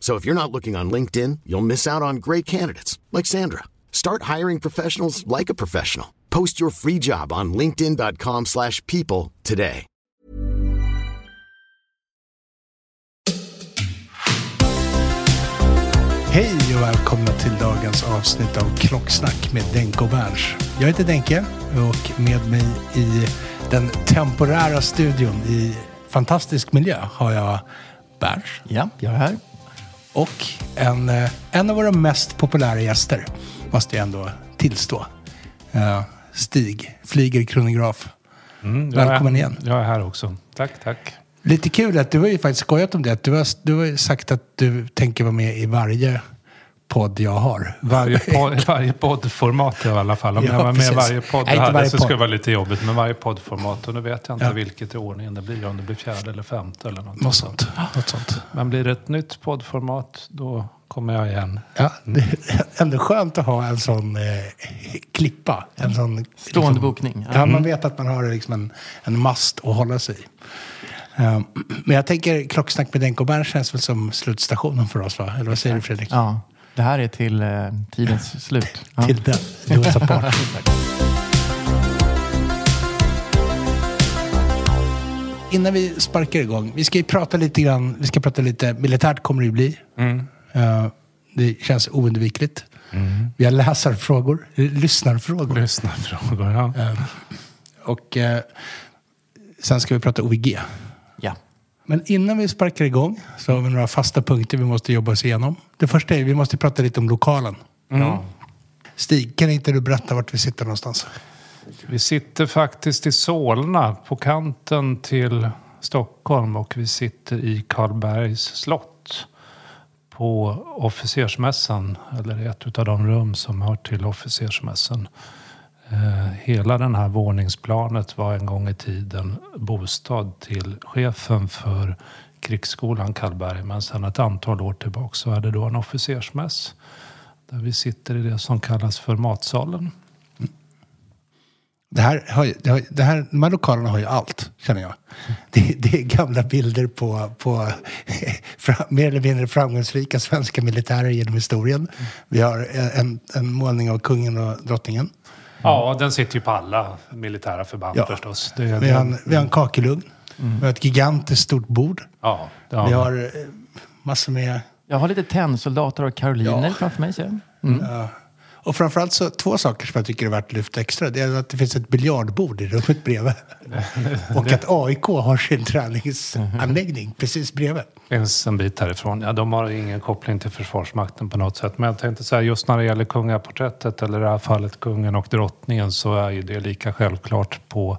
So if you're not looking on LinkedIn, you'll miss out on great candidates like Sandra. Start hiring professionals like a professional. Post your free job on linkedin.com/people today. Hej och välkomna till dagens avsnitt av Klocksnack med Denke och Berns. Jag heter Denke och med mig i den temporära studion i fantastisk miljö har jag Berns. Ja, jag är här. Och en, eh, en av våra mest populära gäster, måste jag ändå tillstå. Eh, Stig, flyger kronograf. Mm, Välkommen är, igen. Jag är här också. Tack, tack. Lite kul att du har ju faktiskt skojat om det. Du, har, du har sagt att du tänker vara med i varje podd jag har. Varje, podd, varje poddformat i alla fall. Om Ja, jag var med precis. varje podd Nej, jag hade varje så podd. skulle det vara lite jobbigt. Men varje poddformat. Och nu vet jag inte Ja. vilket i ordningen det blir. Om det blir fjärde eller femte eller något. Något sånt. Något sånt. Men blir det ett nytt poddformat, då kommer jag igen. Ja, det är ändå skönt att ha en sån eh, klippa. En sån, Stående liksom- bokning. Ja, man vet att man har liksom en, en mast att hålla sig i. Eh, men jag tänker klocksnack med Denko Bern känns väl som slutstationen för oss, va? Eller vad säger du Fredrik? Ja, det här är till eh, tidens slut. Ja. Till den. Exakt. Innan vi sparkar igång, vi ska ju prata lite grann, vi ska prata lite, militärt kommer det ju bli. Eh, det känns oundvikligt. Vi har läsarfrågor, lyssnarfrågor. Lyssnarfrågor, ja. Och eh, sen ska vi prata OVG. Men innan vi sparkar igång så har vi några fasta punkter vi måste jobba oss igenom. Det första är vi måste prata lite om lokalen. Ja. Stig, kan inte du berätta vart vi sitter någonstans? Vi sitter faktiskt i Solna på kanten till Stockholm och vi sitter i Karlbergs slott på officersmässan, eller ett av de rum som hör till officersmässan. Eh, hela den här våningsplanet var en gång i tiden bostad till chefen för krigsskolan Karlberg. Men sedan ett antal år tillbaka så är det då en officersmäss. Där vi sitter i det som kallas för matsalen. Det här, har, det har, det här, de här lokalerna har ju allt, känner jag. Det, det är gamla bilder på, på mer eller mindre framgångsrika svenska militärer genom historien. Vi har en, en målning av kungen och drottningen. Ja, den sitter ju på alla militära förband Ja. förstås. Det är, Vi har en, vi har en kakelugn. Vi har ett gigantiskt stort bord. ja, det Vi har har eh, massor med... Jag har lite tennsoldater och karoliner Ja. framför mig. Ser jag. Mm. Ja. Och framförallt så två saker som jag tycker är värt att lyfta extra. Det är att det finns ett biljardbord i rummet bredvid. Och att AIK har sin träningsanläggning precis bredvid. en bit härifrån. Ja, de har ingen koppling till Försvarsmakten på något sätt. Men jag tänkte säga just när det gäller kungaporträttet, eller i det här fallet kungen och drottningen, så är ju det lika självklart på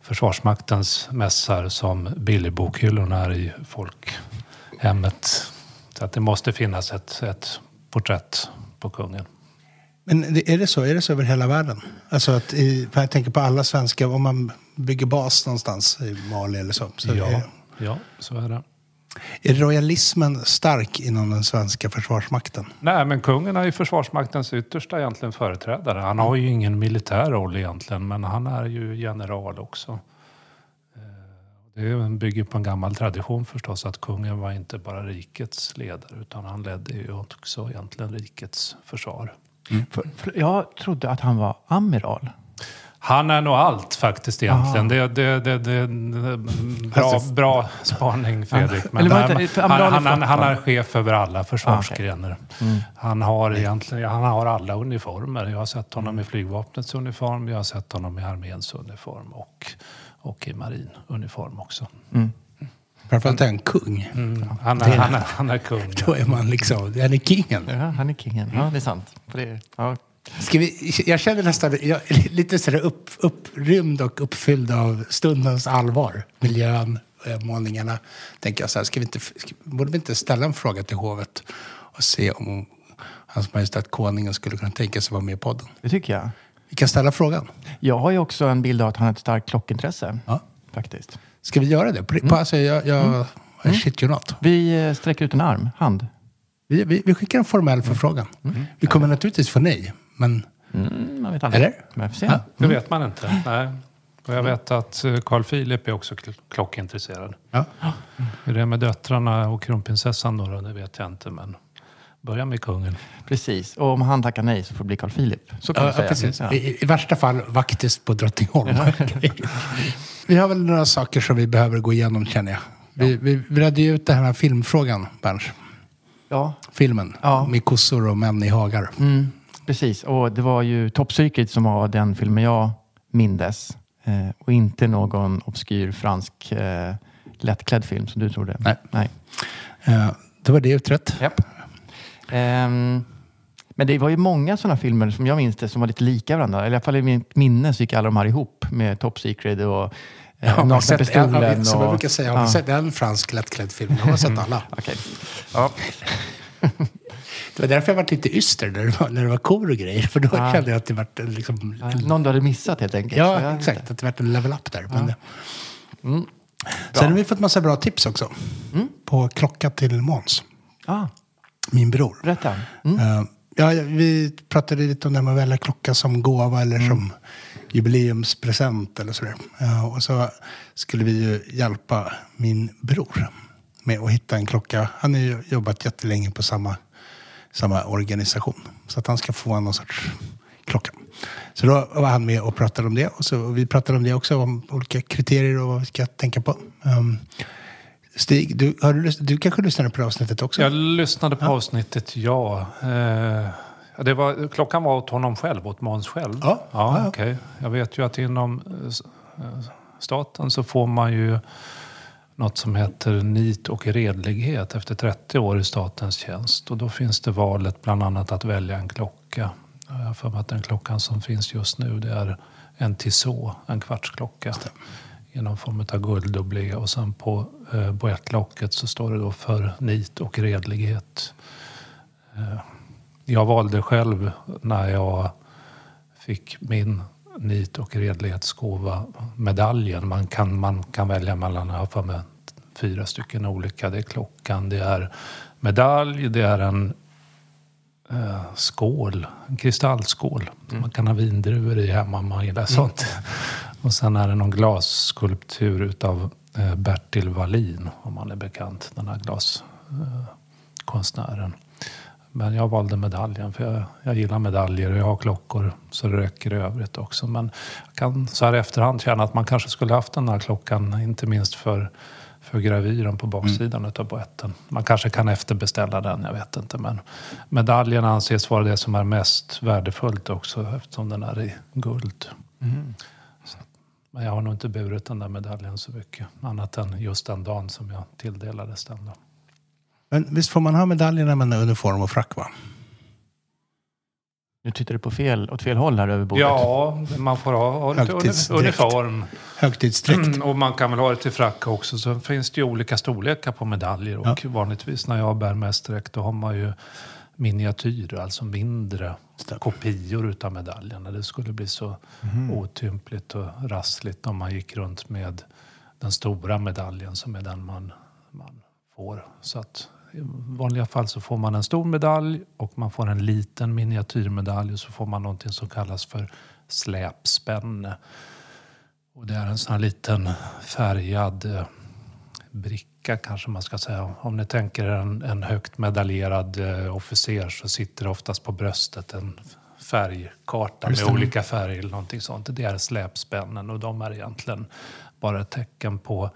Försvarsmaktens mässar som Billy-bokhyllorna är i folkhemmet. Så att det måste finnas ett, ett porträtt på kungen. Men är det så? Är det så över hela världen? Alltså att i, jag tänker på alla svenska, om man bygger bas någonstans i Mali eller så. så Ja, ja, så är det. är royalismen stark inom den svenska försvarsmakten? Nej, men kungen är ju Försvarsmaktens yttersta egentligen företrädare. Han har ju ingen militär roll egentligen, men han är ju general också. Det bygger på en gammal tradition förstås att kungen var inte bara rikets ledare utan han ledde ju också egentligen rikets försvar. För, för jag trodde att han var amiral. Han är nog allt faktiskt egentligen. Det, det, det, det, bra, bra spaning Fredrik. Men han, han, han, han är chef över alla försvarsgrenar. Han har egentligen han har alla uniformer. Jag har sett honom i flygvapnets uniform, jag har sett honom i arméns uniform och, och i marinuniform också. Framförallt är han kung. Mm. Han, är, han, är, han är kung. Då är man liksom, han är kingen. Ja, han är kingen. Ja, det är sant. För det, ja. Ska vi, jag känner nästan jag, är lite sådär upp, upprymd och uppfylld av stundens allvar. Miljön, eh, målningarna. Tänker jag så här, ska vi inte, ska, borde vi inte ställa en fråga till hovet och se om Hans Majestät Konungen skulle kunna tänka sig vara med i podden? Det tycker jag. Vi kan ställa frågan. Jag har ju också en bild av att han har ett starkt klockintresse. Ja. Faktiskt. Ska vi göra det? På, på, alltså, jag, jag, I shit you not. Vi eh, sträcker ut en arm, hand. Vi, vi, vi skickar en formell förfrågan. Vi kommer naturligtvis få nej. Men Mm, man vet aldrig. Eller? Men får. Ja. Det vet man inte. Nej. Och jag vet att eh, Carl Philip är också kl- klockintresserad. ja. Hur det är med döttrarna och kronprinsessan då, det vet jag inte. Men börja med kungen. Precis. Och om han tackar nej så får det bli Carl Philip. Så kan Ja, säga. precis. Ja. I, I värsta fall vaktis på Drottningholm. vi har väl några saker som vi behöver gå igenom känner jag. Vi, vi, vi redde ju ut den här filmfrågan, Berns. ja. Filmen Ja. med kossor och män i hagar. Mm, precis. Och det var ju Top Secret som var den filmen jag mindes. Eh, och inte någon obskyr fransk eh, lättklädd film som du trodde. Nej. Nej. Eh, då var det utrett. Japp. Ehm, men det var ju många sådana filmer som jag minns det som var lite lika varandra. Eller i alla fall i mitt minne så gick alla de här ihop med Top Secret och eh, Ja, har sett en, Pistolen. ja, som jag brukar säga, har Ja. vi sett en fransk lättklädd film? Jag har sett alla. Okej. Ja. Det var därför jag var lite yster när det var, när det var kor och grejer. För då Ja. kände jag att det var liksom... Någon du hade missat helt enkelt. Ja, exakt. Att det var en level up där. Men det. Mm. Sen har vi fått massa bra tips också. På klocka till Måns, Ah, min bror. berätta. Mm. Eh, ja, vi pratade lite om det här med att välja klocka som gåva eller Mm. som jubileumspresent eller sådär. Ja, och så skulle vi ju hjälpa min bror med att hitta en klocka. Han har ju jobbat jättelänge på samma, samma organisation. Så att han ska få någon sorts klocka. Så då var han med och pratade om det. Och, så, och vi pratade om det också, om olika kriterier och vad vi ska tänka på. Um, Stig, du, har du, du kanske lyssnade på avsnittet också? Jag lyssnade på avsnittet, ja. Eh, det var, klockan var åt honom själv, åt Måns själv? Ja. Ja, ja ja. okej. Jag vet ju att inom eh, staten så får man ju något som heter nit och redlighet efter 30 år i statens tjänst. Och då finns det valet bland annat att välja en klocka. Jag har för mig att den klockan som finns just nu det är en Tissot, en kvartsklocka. I någon form av gulddubblé. Och sen på eh, boettlocket så står det då för nit och redlighet. Eh, jag valde själv när jag fick min nit och redlighetsgåva medaljen. Man kan, man kan välja mellan, jag har fyra stycken olika. Det är klockan, det är medalj, det är en eh, skål, en kristallskål. Man kan ha vindruvor i hemma om man gillar sånt. Och sen är det någon glasskulptur utav eh, Bertil Wallin, om man är bekant, den här glaskonstnären. Men jag valde medaljen för jag, jag gillar medaljer och jag har klockor så det räcker i övrigt också. Men jag kan så här i efterhand känna att man kanske skulle haft den här klockan, inte minst för, för gravyren på baksidan utav boetten. Man kanske kan efterbeställa den, jag vet inte. Men medaljen anses vara det som är mest värdefullt också eftersom den är i guld. Så, men jag har nog inte burit den där medaljen så mycket. Annat än just den dagen som jag tilldelades den. Då. Men visst får man ha medaljerna med en uniform och frack va? Nu tittar du på fel, åt fel håll här över bordet. Ja, man får ha, Högtidsdräkt. uniform. Högtidsdräkt. Mm, och man kan väl ha det till frack också. Så finns det ju olika storlekar på medaljer. Och vanligtvis när jag bär mästdräkt då har man ju miniatyrer, alltså mindre kopior utav medaljerna. Det skulle bli så otympligt och rassligt om man gick runt med den stora medaljen som är den man, man får. Så att i vanliga fall så får man en stor medalj och man får en liten miniatyrmedalj och så får man någonting som kallas för släpspänne. Och det är en sån här liten färgad eh, bricka kanske man ska säga. Om ni tänker en, en högt medaljerad eh, officer så sitter det oftast på bröstet en färgkarta med olika färger eller någonting sånt. Det är släpspännen och de är egentligen bara ett tecken på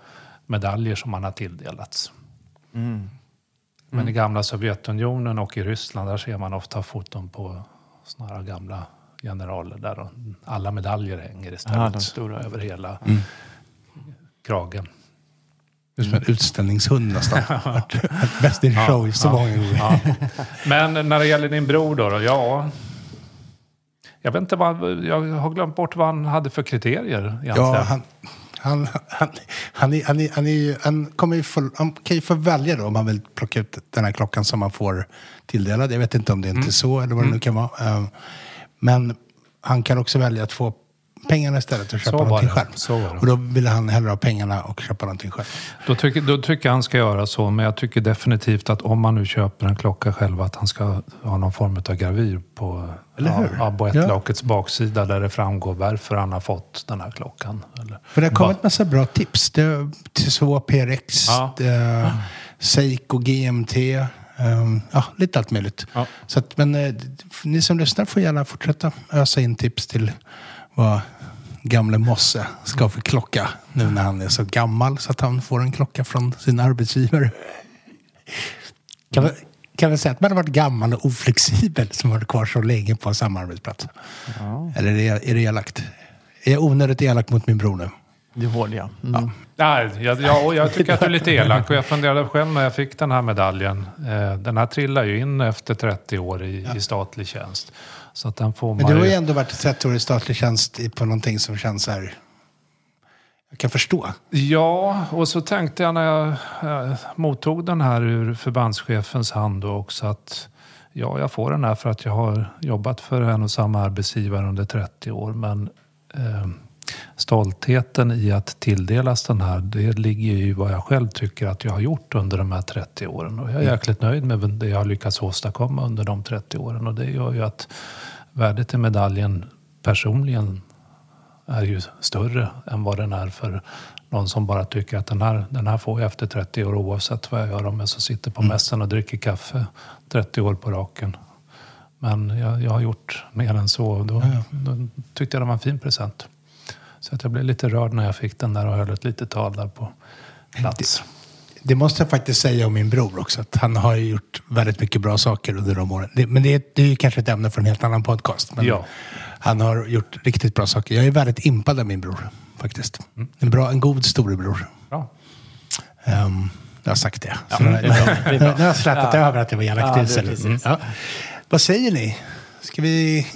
medaljer som man har tilldelats. Men i gamla Sovjetunionen och i Ryssland där ser man ofta foton på såna här gamla generaler där alla medaljer hänger istället de stora. över hela kragen. Det är som en utställningshund nästan. Bäst in show så många gånger. Ja. Men när det gäller din bror då, då? Ja... Jag vet inte vad, jag har glömt bort vad han hade för kriterier egentligen. Ja, han, han, han, han, är, han, är, han, är han, kommer ju få, han kan ju få välja då om han vill plocka ut den här klockan som man får tilldelad. Jag vet inte om det är inte så eller vad det nu kan vara. Eh, Men han kan också välja att få pengarna istället och köpa Så någonting själv. Så var det. Och då ville han hellre ha pengarna och köpa någonting själv. Då tycker, då tycker jag han ska göra så, men jag tycker definitivt att om man nu köper en klocka själv att han ska ha någon form av gravyr på hur? Ja, baksida där det framgår varför han har fått den här klockan. Eller, För det har kommit vad- massa bra tips. Det är Tissot PRX, Ja. det Seiko GMT. ehm, ja, lite allt möjligt. Ja. Så att, men eh, ni som lyssnar får gärna fortsätta ösa in tips till vad gamle Mosse ska för klocka nu när han är så gammal så att han får en klocka från sin arbetsgivare. Kan vi, kan vi säga att man har varit gammal och oflexibel som har varit kvar så länge på samma arbetsplats? Eller är det, är det elakt? Är jag onödigt elak mot min bror nu? Det är hård, ja. Mm. Nej, jag, jag, jag tycker att du är lite elak och jag funderade själv när jag fick den här medaljen. Eh, den här trillar ju in efter 30 år i, i statlig tjänst. Så att den får Men du har ju ändå varit 30 år i statlig tjänst på någonting som känns här... Jag kan förstå. Ja, och så tänkte jag när jag eh, mottog den här ur förbandschefens hand då också att ja, jag får den här för att jag har jobbat för en och samma arbetsgivare under 30 år. Men eh, stoltheten i att tilldelas den här, det ligger ju i vad jag själv tycker att jag har gjort under de här 30 åren. Och jag är jäkligt nöjd med det jag har lyckats åstadkomma under de 30 åren. Och det gör ju att värdet i medaljen personligen är ju större än vad den är för någon som bara tycker att den här, den här får jag efter 30 år oavsett vad jag gör om jag så sitter på mässan och dricker kaffe 30 år på raken. Men jag, jag har gjort mer än så och då, då tyckte jag det var en fin present. Så att jag blev lite rörd när jag fick den där och höll ett litet tal där på plats. Det måste jag faktiskt säga om min bror också. Att han har gjort väldigt mycket bra saker under de åren. Det, men det, är- det är ju kanske ett ämne för en helt annan podcast. Men Ja. Han har gjort riktigt bra saker. Jag är väldigt impad av min bror faktiskt. En, bra, en god storebror. Bra. Um, jag har sagt det. Nu, har jag slätat över att det var Ja, elakt det precis. Mm. Ja. Vad säger ni? Ska vi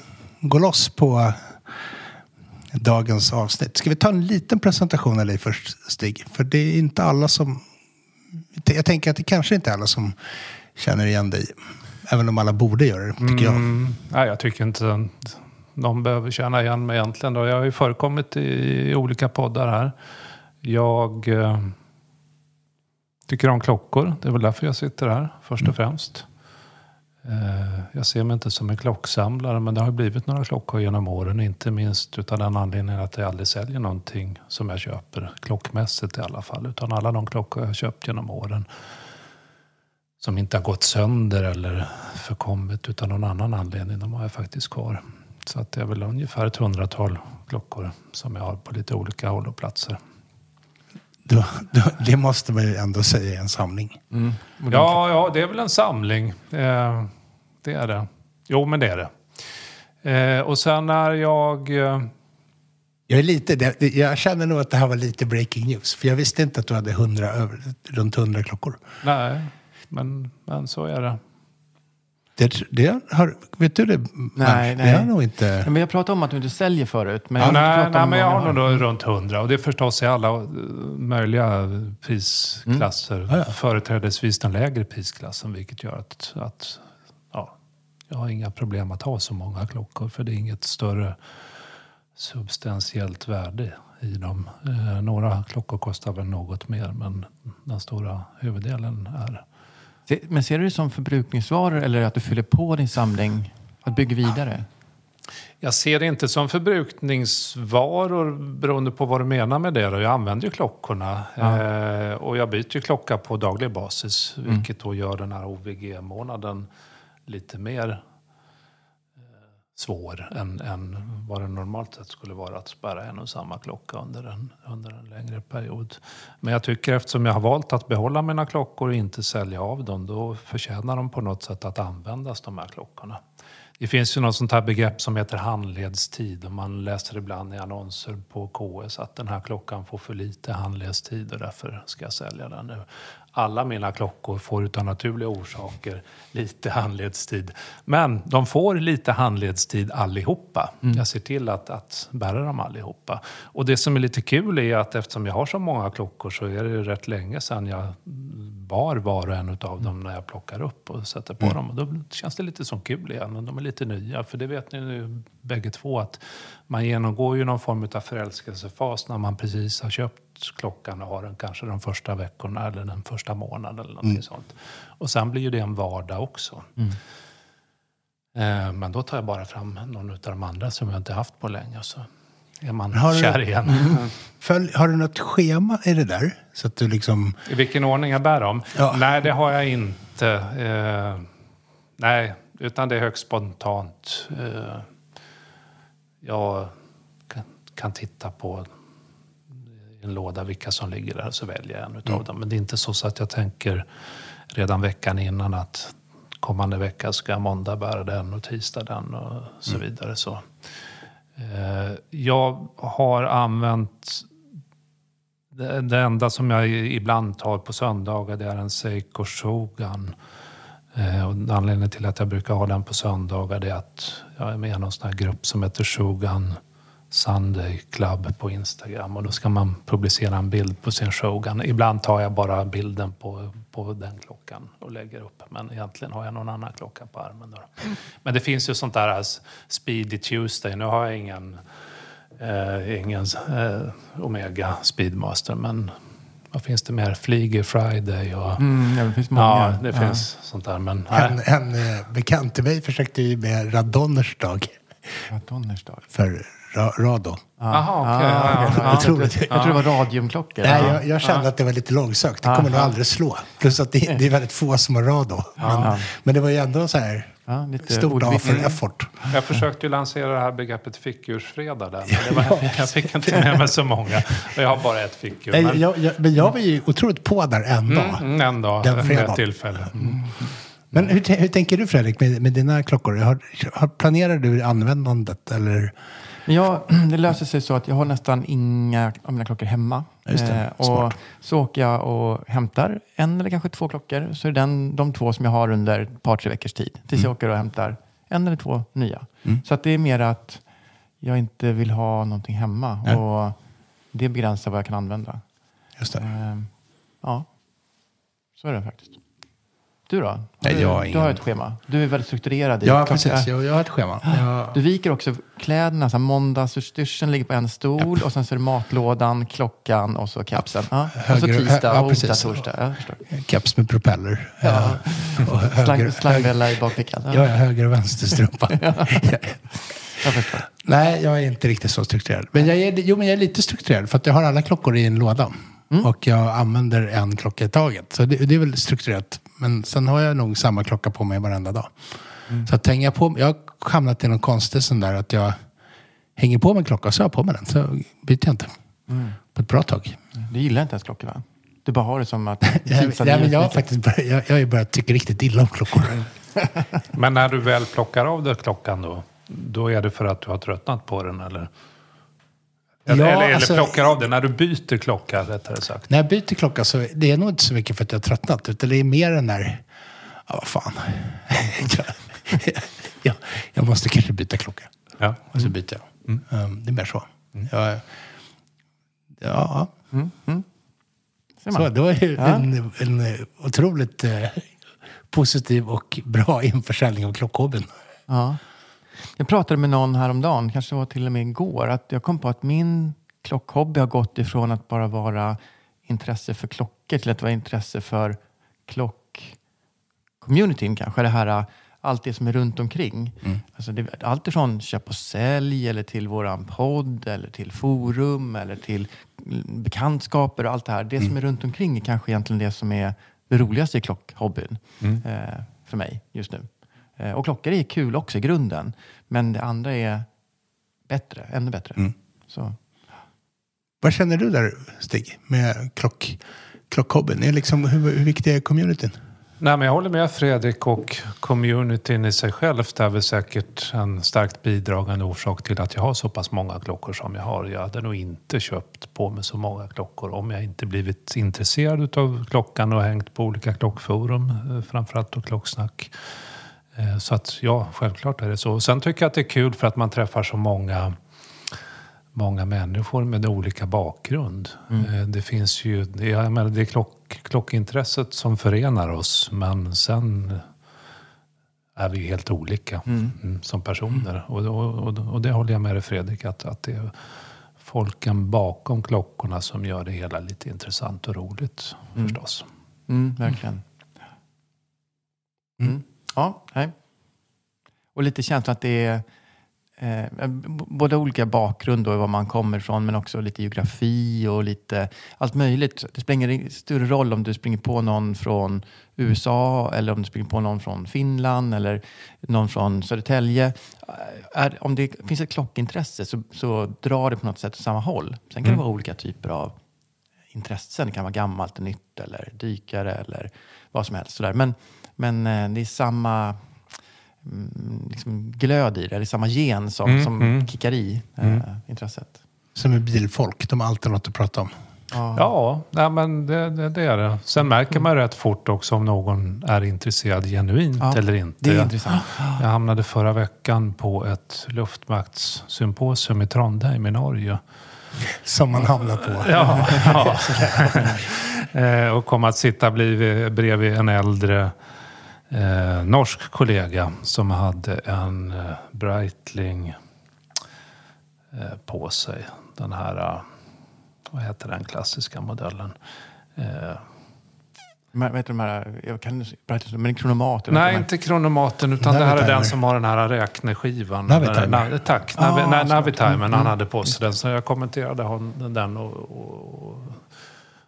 gå loss på dagens avsnitt? Ska vi ta en liten presentation av dig först, Stig? För det är inte alla som... Jag tänker att det kanske inte är alla som känner igen dig. Även om alla borde göra det, tycker jag. Mm, nej, jag tycker inte de behöver känna igen mig egentligen. Då. Jag har ju förekommit i, i olika poddar här. Jag eh, tycker om klockor. Det är väl därför jag sitter här först och främst. Eh, jag ser mig inte som en klocksamlare men det har blivit några klockor genom åren. Inte minst utav den anledningen att jag aldrig säljer någonting som jag köper. Klockmässigt i alla fall. Utan alla de klockor jag har köpt genom åren som inte har gått sönder eller förkommit utan någon annan anledning. De har jag faktiskt kvar. Så att det är väl ungefär ett hundratal klockor som jag har på lite olika håll och platser. Då, då, det måste man ju ändå säga är en samling. Ja, ja, det är väl en samling. Eh, det är det. Jo, men det är det. Eh, och sen är jag... Eh, Jag, är lite, jag känner nog att det här var lite breaking news. För jag visste inte att du hade 100, över, runt 100 klockor. nej, men, men så är det. Det, det har, vet du det? Mark? Nej, Det nej. har nog inte... Ja, men jag pratade om att du inte säljer förut. Men Ja, jag nej, nej, om men jag har nog runt 100 och det är förstås i alla eh, möjliga prisklasser. Ja, ja. Företrädesvis den lägre prisklassen vilket gör att, att jag har inga problem att ha så många klockor för det är inget större substantiellt värde i dem. Eh, några klockor kostar väl något mer men den stora huvuddelen är Men ser du det som förbrukningsvaror eller att du fyller på din samling? Att bygga vidare? Jag ser det inte som förbrukningsvaror beroende på vad du menar med det. Jag använder ju klockorna eh, och jag byter ju klocka på daglig basis. Vilket då gör den här OVG-månaden lite mer eh, svår än, än vad det normalt sett skulle vara att spärra en och samma klocka under en, under en längre period. Men jag tycker eftersom jag har valt att behålla mina klockor och inte sälja av dem, då förtjänar de på något sätt att användas, de här klockorna. Det finns ju något sånt här begrepp som heter handledstid och man läser ibland i annonser på KS att den här klockan får för lite handledstid och därför ska jag sälja den nu. Alla mina klockor får utav naturliga orsaker lite handledstid. Men de får lite handledstid allihopa. Jag ser till att, att bära dem allihopa. Och det som är lite kul är att eftersom jag har så många klockor så är det rätt länge sedan jag bar var och en av dem när jag plockar upp och sätter på dem. Och då känns det lite som kul igen. De är lite nya. För det vet ni nu bägge två att man genomgår ju någon form av förälskelsefas när man precis har köpt klockan och har den kanske de första veckorna eller den första månaden eller någonting sånt. Och sen blir ju det en vardag också. Eh, Men då tar jag bara fram någon av de andra som jag inte haft på länge. Så är man Har du- kär igen. Följ, har du något schema i det där? Så att du liksom... I vilken ordning jag bär dem? Ja. Nej, det har jag inte. Eh, nej, utan det är högst spontant. Eh, jag kan, titta på en låda vilka som ligger där så väljer jag en utav dem. Men det är inte så, att jag tänker redan veckan innan att kommande vecka ska jag måndag bära den och tisdag den och så vidare. Så. Eh, jag har använt det enda som jag ibland tar på söndagar det är en Seiko Shogun. Eh, och anledningen till att jag brukar ha den på söndagar är att jag är med i någon sån här grupp som heter Shogun Sunday Club på Instagram. Och då ska man publicera en bild på sin Shogun. Ibland tar jag bara bilden på, på den klockan och lägger upp. Men egentligen har jag någon annan klocka på armen. Då. Men det finns ju sånt där alltså, Speedy Tuesday. Nu har jag ingen Eh, ingen eh, Omega Speedmaster, men vad finns det mer? Flyger Friday och... Mm, ja, det finns många. Ja, det finns sånt där. Men En, en eh, bekant till mig försökte ju med Radonners dag För ra, Rado. Jaha, okej. Ah. Jag tror det. Jag tror det var radiumklockor. Nej, Ja. jag, jag kände att det var lite långsökt. Det kommer nog aldrig slå. Plus att det, det är väldigt få som har Rado. Men, men det var ju ändå så här Ja, lite stort A för effort. Jag försökte ju lansera det här begreppet fickursfredag där, men det var, jag fick inte med mig så många. Och jag har bara ett fickur. Nej, Men, jag, jag, men jag var ju otroligt på där en dag. mm, en dag, Den fredagen. ett tillfälle. Mm. Men hur, hur tänker du Fredrik med, med dina klockor? Har, har, planerar du användandet eller? Ja, det löser sig så att jag har nästan inga av mina klockor hemma. Just det, Eh, och smart. så åker jag och hämtar en eller kanske två klockor. Så är det den, de två som jag har under ett par, tre veckors tid. Tills Mm. jag åker och hämtar en eller två nya. Så att det är mer att jag inte vill ha någonting hemma. Ja. Och det begränsar vad jag kan använda. Just det. Eh, ja, så är det faktiskt. Du då? Har Nej, du, jag du har ett schema. Du är väldigt strukturerad i Ja, klock- precis. Jag, jag har ett schema. Jag, du viker också kläderna. Så måndagsutstyrseln ligger på en stol och sen så är det matlådan, klockan och så kapseln. Ja. och så Höger- tisdag ja, onsdag, torsdag. Ja, keps med propeller. Ja. Och höger, Slang, höger, i bakfickan. Ja, ja, ja, höger och vänsterstrumpa. Jag förstår. Nej, jag är inte riktigt så strukturerad. Men jag är, jo, men jag är lite strukturerad för att jag har alla klockor i en låda. Och jag använder en klocka i taget. Så det, det är väl strukturerat. Men sen har jag nog samma klocka på mig varenda dag. Så att hänger jag på, jag har hamnat i någon konstig sån där att jag hänger på mig en klocka och så har jag på mig den. Så byter jag inte. På ett bra tag. Du gillar inte ens klockor va? Du bara har det som att jag, men jag har faktiskt börjat, jag, jag har ju börjat tycka riktigt illa om klockor. Men när du väl plockar av dig klockan då, då är det för att du har tröttnat på den eller? Eller, Ja, eller, alltså- eller plockar av den när du byter klocka rättare sagt. När jag byter klocka så det är nog inte så mycket för att jag har tröttnat. Utan det är mer den där, ja vad fan. jag, jag, måste kanske byta klocka. Ja. Och så byter jag. Um, det är mer så. Jag, ja, Ser man? så det var ju Ja. en, en otroligt eh, positiv och bra införsäljning av klockhobbyn. Ja. Jag pratade med någon häromdagen, kanske det var till och med igår, att jag kom på att min klockhobby har gått ifrån att bara vara intresse för klockor till att vara intresse för klock-communityn kanske. Det här allt det som är runt omkring. Alltså det, allt ifrån köp och sälj eller till våran podd eller till forum eller till bekantskaper och allt det här. Det som är runt omkring är kanske egentligen det som är det roligaste i klockhobbyn eh, för mig just nu. Eh, och klockor är kul också i grunden. Men det andra är bättre, ännu bättre. Så. Vad känner du där, Stig, med klock, klockhobbyn? Är liksom, hur, hur viktig är communityn? Nej, men jag håller med Fredrik och communityn i sig självt är väl säkert en starkt bidragande orsak till att jag har så pass många klockor som jag har. Jag hade nog inte köpt på mig så många klockor om jag inte blivit intresserad av klockan och hängt på olika klockforum, eh, framförallt då klocksnack. Eh, Så att ja, självklart är det så. Sen tycker jag att det är kul för att man träffar så många många människor med olika bakgrund. Eh, Det finns ju, det, jag menar, det är klock, klockintresset som förenar oss men sen är vi helt olika mm, som personer. Och, och, och, och det håller jag med dig Fredrik, att, att det är folken bakom klockorna som gör det hela lite intressant och roligt förstås. Mm, verkligen. Mm. Ja, nej. Och lite känslan att det är eh, b- både olika bakgrund och var man kommer ifrån men också lite geografi och lite allt möjligt. Det spelar ingen större roll om du springer på någon från USA eller om du springer på någon från Finland eller någon från Södertälje. Är, om det finns ett klockintresse så, så drar det på något sätt åt samma håll. Sen kan det vara olika typer av intressen. Det kan vara gammalt och nytt eller dykare eller vad som helst. Sådär. Men, men eh, det är samma mm, liksom glöd i det. Det är samma gen som, som kickar i eh, intresset. Som är bilfolk, de har alltid något att prata om. Ja, nej, men det, det, det är det. Sen märker man rätt fort också om någon är intresserad genuint Ja, eller inte. Det är Jag- intressant. Jag hamnade förra veckan på ett luftmaktssymposium i Trondheim i Norge. Som man hamnar på. Ja, ja. Eh, och kom att sitta bredvid en äldre eh, norsk kollega som hade en eh, Breitling eh, på sig. Den här, eh, vad heter den klassiska modellen? Eh, Men, vet du, de här, jag kan berätta, men en kronomat? eller Nej, inte Kronomaten, utan det här är Navitimer. den som har den här räkneskivan. Navitimer. Na, tack, Ah, Navi, na, så- Navitimen. Han hade på sig den. Så jag kommenterade hon, den och, och, och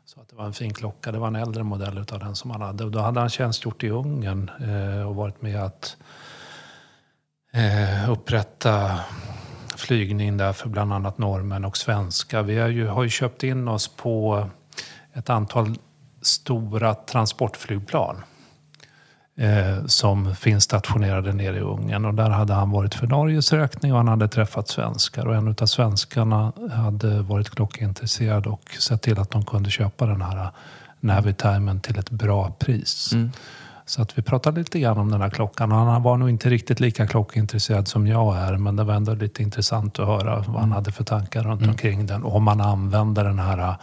sa att det var en fin klocka. Det var en äldre modell av den som han hade. Och då hade han tjänstgjort i Ungern eh, och varit med att eh, upprätta flygning där för bland annat norrmän och svenska. Vi har ju, har ju köpt in oss på ett antal stora transportflygplan eh, som finns stationerade nere i Ungern. Och där hade han varit för Norges räkning och han hade träffat svenskar. Och en av svenskarna hade varit klockintresserad och sett till att de kunde köpa den här Navitimen till ett bra pris. Så att vi pratade lite grann om den här klockan. Han var nog inte riktigt lika klockintresserad som jag är. Men det var ändå lite intressant att höra vad han hade för tankar runt omkring den. Och om man använder den här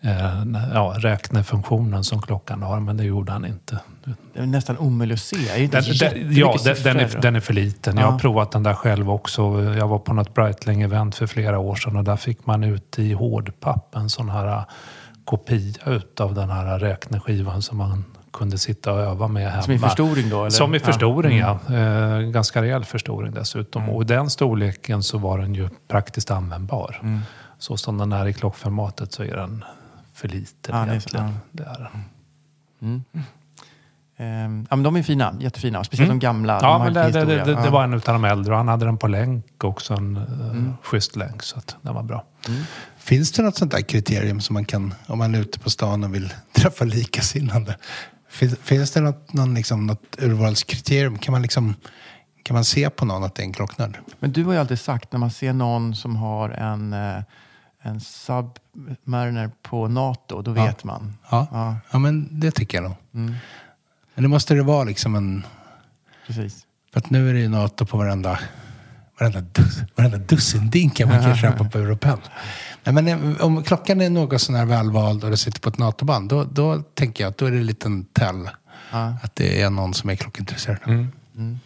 eh, ja, räknefunktionen som klockan har. Men det gjorde han inte. Det är nästan omöjligt att se. Den, den, ja, den, den, är, den är för liten. Jag har Ja. provat den där själv också. Jag var på något Breitling-event för flera år sedan och där fick man ut i hårdpapp en sån här äh, kopia utav den här räkneskivan som man kunde sitta och öva med hemma. Som i förstoring då? Eller? Som i Ja. förstoring, ja. Eh, ganska rejäl förstoring dessutom. Mm. Och i den storleken så var den ju praktiskt användbar. Mm. Så som den är i klockformatet så är den för liten Ja, egentligen. ja. Det är den. Ehm, ja, men de är fina, jättefina. Speciellt de gamla. de Ja, har men det, det, det, det, det Ja. var en av de äldre och han hade den på länk också. En mm. schysst länk så att den var bra. Finns det något sånt där kriterium som man kan, om man är ute på stan och vill träffa likasinnande? Finns, finns det något, någon, liksom, något urvalskriterium? Kan man, liksom, kan man se på någon att det är en klocknörd? Men du har ju alltid sagt när man ser någon som har en, eh, en Submariner på NATO, då vet man. Ja. Ja. ja, men det tycker jag nog. Men det måste det vara liksom en... Precis. För att nu är det ju NATO på varenda, varenda, dus, varenda dussindinkar man kan köpa på Europel. Nej, men eh, om klockan är något sån här välvald och det sitter på ett NATO-band, då, då tänker jag att då är det en liten tell. Att det är någon som är klockintresserad. Mm.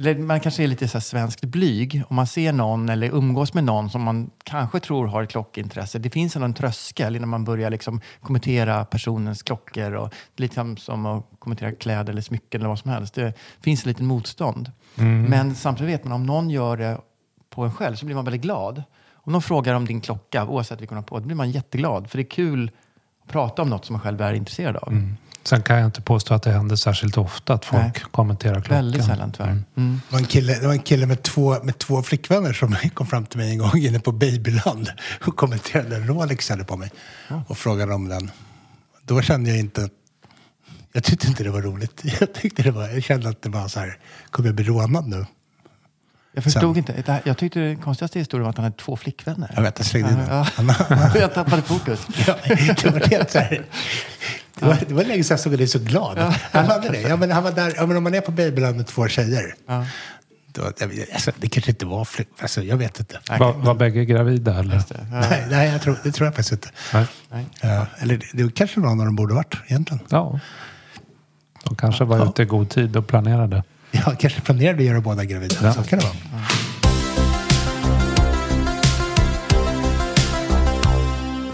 Eller man kanske är lite så svenskt blyg. Om man ser någon eller umgås med någon som man kanske tror har ett klockintresse. Det finns en tröskel innan man börjar liksom kommentera personens klockor. Och lite som, som att kommentera kläder eller smycken eller vad som helst. Det finns ett litet motstånd. Men samtidigt vet man om någon gör det på en själv så blir man väldigt glad. Om någon frågar om din klocka, oavsett vilken hon har på, då blir man jätteglad. För det är kul att prata om något som man själv är intresserad av. Sen kan jag inte påstå att det händer särskilt ofta att folk Nej. kommenterar klockan. Väldigt sällan tyvärr. Mm. Det var en kille, det var en kille med, två, med två flickvänner som kom fram till mig en gång inne på Babyland och kommenterade en Rolex jag hade på mig och frågade om den. Då kände jag inte... Jag tyckte inte det var roligt. Jag, tyckte det var, jag kände att det var så här, kommer jag bli rånad nu? Jag förstod Sen. inte. Det här- Jag tyckte den konstigaste historien var att han hade två flickvänner. Jag vet, jag slängde in den. Ja. Jag tappade fokus. Ja, det var helt så här. Det var, det var länge sedan jag såg dig så glad. han hade det. Ja, men han var där, ja, men om man är på Babyland med två tjejer. Ja. Då, alltså, det kanske inte var flick, alltså, Jag vet inte. Var, var bägge gravida eller? Nej, nej jag tror, det tror jag faktiskt inte. Nej. Nej. Ja, eller det, det kanske någon av dem borde varit egentligen. Ja. De kanske var ute i god tid och planerade. Ja, kanske planerade att göra båda gravida. Ja. Så kan det vara.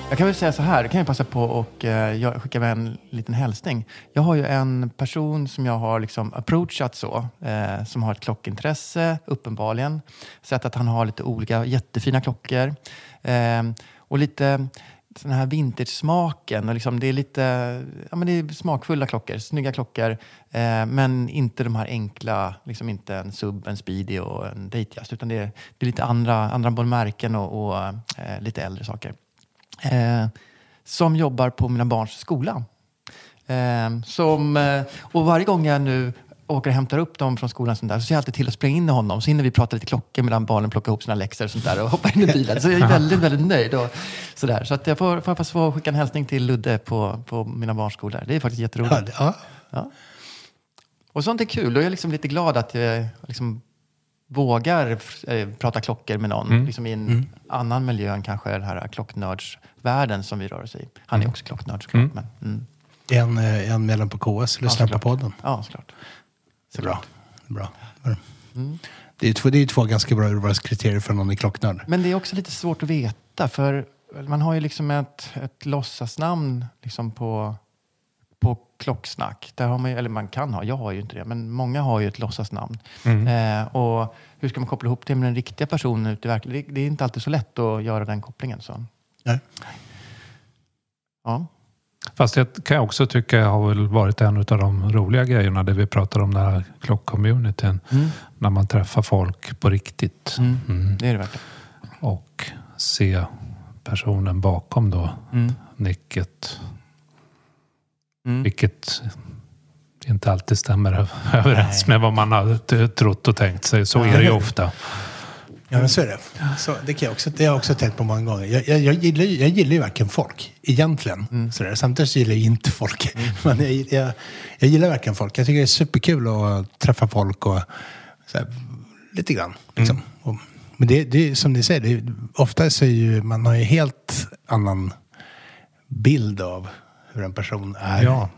Jag kan väl säga så här, kan jag passa på och eh, skicka med en liten hälsning. Jag har ju en person som jag har liksom approachat så, eh, som har ett klockintresse, uppenbarligen. Sett att han har lite olika jättefina klockor. Eh, och lite den här vintage-smaken. Och liksom det är lite ja, men det är smakfulla klockor, snygga klockor. Eh, men inte de här enkla, liksom inte en Sub, en Speedy och en Datejust. Utan det är, det är lite andra, andra både märken och, och eh, lite äldre saker eh, som jobbar på mina barns skola. Eh, som, eh, och varje gång jag nu åker och hämtar upp dem från skolan sånt där, så ser jag alltid till att springa in i honom. Så hinner vi prata lite klockor medan barnen plockar ihop sina läxor och sånt där och hoppar in i bilen. Så jag är väldigt, väldigt nöjd. Och sådär. Så att jag får, får jag passa på att skicka en hälsning till Ludde på, på mina barns skolor. Det är faktiskt jätteroligt. Ja. Ja. Och sånt är kul. Då är jag liksom lite glad att jag liksom vågar eh, prata klockor med någon liksom i en annan miljö än kanske den här klocknördsvärlden som vi rör oss i. Han är också klocknörd såklart. Men, mm. En, eh, en medlem på KS lyssnar på såklart. podden. Ja, såklart. Det är bra. Det är, bra. Det är, två, det är två ganska bra urvalskriterier för någon i klocknörd. Men det är också lite svårt att veta för man har ju liksom ett, ett låtsasnamn liksom på, på klocksnack. Där har man ju, eller man kan ha, jag har ju inte det, men många har ju ett låtsasnamn. Eh, och hur ska man koppla ihop det med den riktiga personen ute i verkligheten? Det, är inte alltid så lätt att göra den kopplingen. Så. Nej. Ja. Fast det kan jag också tycka har väl varit en av de roliga grejerna det vi pratar om den här klockcommunityn. När man träffar folk på riktigt. Mm. Det är det verkligen. Och se personen bakom då Mm. nicket. Mm. Vilket inte alltid stämmer överens med vad man har trott och tänkt sig. Så är det ju ofta. Ja, men så är det. Så, det, kan jag, också, det har jag också tänkt på många gånger. Jag, jag, jag, gillar, jag gillar ju verkligen folk, egentligen. Samtidigt så gillar jag inte folk. Men jag, jag, jag gillar verkligen folk. Jag tycker det är superkul att träffa folk och såhär, lite grann. Liksom. Och, men det, det är som ni säger, det är, ofta så är ju, man har ju helt annan bild av hur en person är. Ja.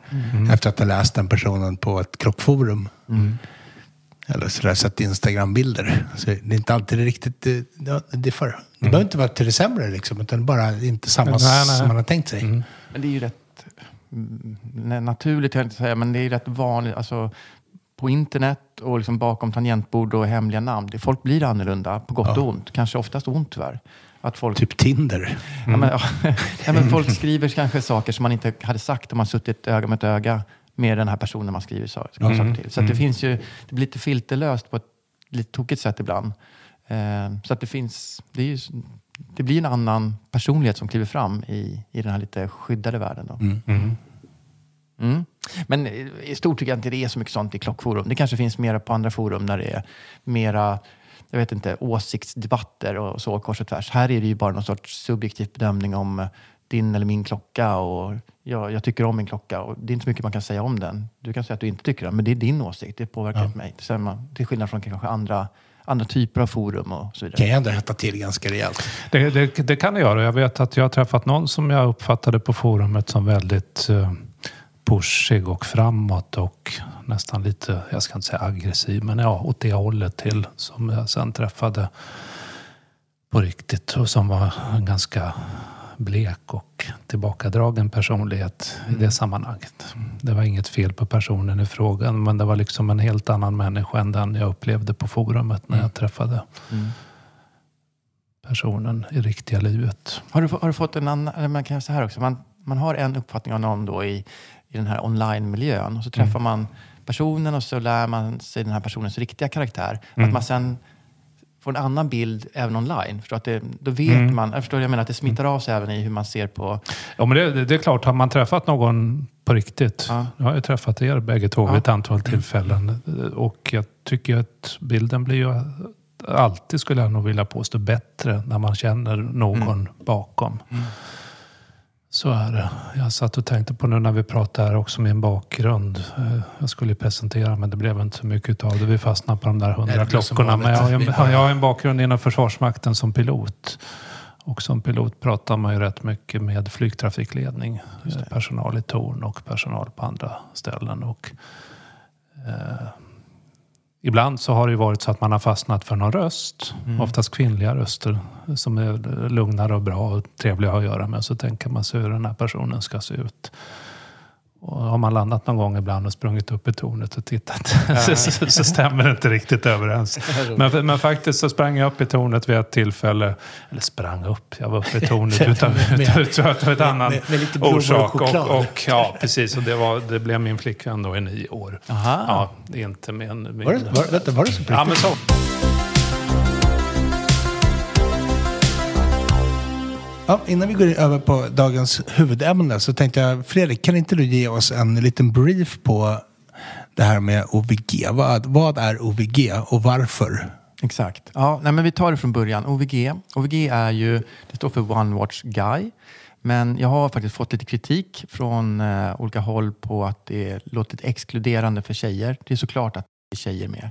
Efter att ha läst den personen på ett krockforum. Eller sådär, sett Instagram-bilder. Så det är inte alltid riktigt... Det, ja, det, för, det behöver inte vara till det sämre, liksom, utan bara inte samma Nej, nej. som man har tänkt sig. Men det är ju rätt mm, nej, naturligt, jag inte säga, men det är rätt vanligt. Alltså, på internet och liksom bakom tangentbord och hemliga namn. Det, folk blir annorlunda, på gott och ont. Kanske oftast ont tyvärr. Att folk, Typ Tinder. ja, men, ja, ja, men folk skriver kanske saker som man inte hade sagt om man suttit öga mot öga med den här personen man skriver sa- saker till. Så att det finns ju, det blir lite filterlöst på ett lite tokigt sätt ibland. Eh, så att det finns, det, är ju, det blir en annan personlighet som kliver fram i, i den här lite skyddade världen. Då. Mm. Men i stort tycker jag inte det är så mycket sånt i klockforum. Det kanske finns mera på andra forum när det är mera jag vet inte, åsiktsdebatter och så kors och tvärs. Här är det ju bara någon sorts subjektiv bedömning om din eller min klocka och jag, jag tycker om min klocka och det är inte så mycket man kan säga om den. Du kan säga att du inte tycker den, men det är din åsikt. Det påverkar inte mig. Man- Till skillnad från kanske andra, andra typer av forum och så vidare. kan ju ändå hetta till ganska rejält. Det, det, det kan det göra. Jag vet att jag har träffat någon som jag uppfattade på forumet som väldigt eh, pushig och framåt och nästan lite, jag ska inte säga aggressiv, men ja, åt det hållet till som jag sen träffade på riktigt och som var en ganska blek och tillbakadragen personlighet i det sammanhanget. Det var inget fel på personen i frågan, men det var liksom en helt annan människa än den jag upplevde på forumet när jag träffade personen i riktiga livet. Har du, har du fått en annan, eller man kan säga så här också, man, man har en uppfattning om någon då i, i den här online-miljön och så träffar man personen och så lär man sig den här personens riktiga karaktär. Att man sen får en annan bild även online. Förstår att det, då vet man, jag förstår jag menar, att det smittar av sig även i hur man ser på... Ja, men det, det är klart, har man träffat någon på riktigt. Ja. Jag har ju träffat er bägge två vid ett antal tillfällen. Och jag tycker att bilden blir ju alltid, skulle jag nog vilja påstå, bättre när man känner någon bakom. Så är det. Jag satt och tänkte på nu när vi pratade här också min bakgrund. Eh, Jag skulle ju presentera men det blev inte så mycket av det. Vi fastnade på de där hundra klockorna. Men jag har. Vi jag har en bakgrund inom Försvarsmakten som pilot. Och som pilot pratar man ju rätt mycket med flygtrafikledning. eh, Personal i torn och personal på andra ställen. Och, eh, ibland så har det ju varit så att man har fastnat för någon röst. Oftast kvinnliga röster som är lugnare och bra och trevliga att göra med. Så tänker man sig hur den här personen ska se ut. Och har man landat någon gång ibland och sprungit upp i tornet och tittat så, så, så stämmer det inte riktigt överens. Men, men faktiskt så sprang jag upp i tornet vid ett tillfälle. Eller sprang upp, jag var uppe i tornet utan, utan, ett annan med- med lite och orsak. Och, choklad. och, ja, precis. Och det, var, det blev min flickvän då i nio år. Aha. Ja, inte med en... Var det, var, vänta, var det så Ja, men så. Ja, innan vi går över på dagens huvudämne så tänkte jag, Fredrik, kan inte du ge oss en liten brief på det här med OVG? Vad, vad är OVG och varför? Exakt. Ja, nej, men vi tar det från början. OVG. OVG är ju, det står för One Watch Guy. Men jag har faktiskt fått lite kritik från eh, olika håll på att det låter exkluderande för tjejer. Det är såklart att tjejer med.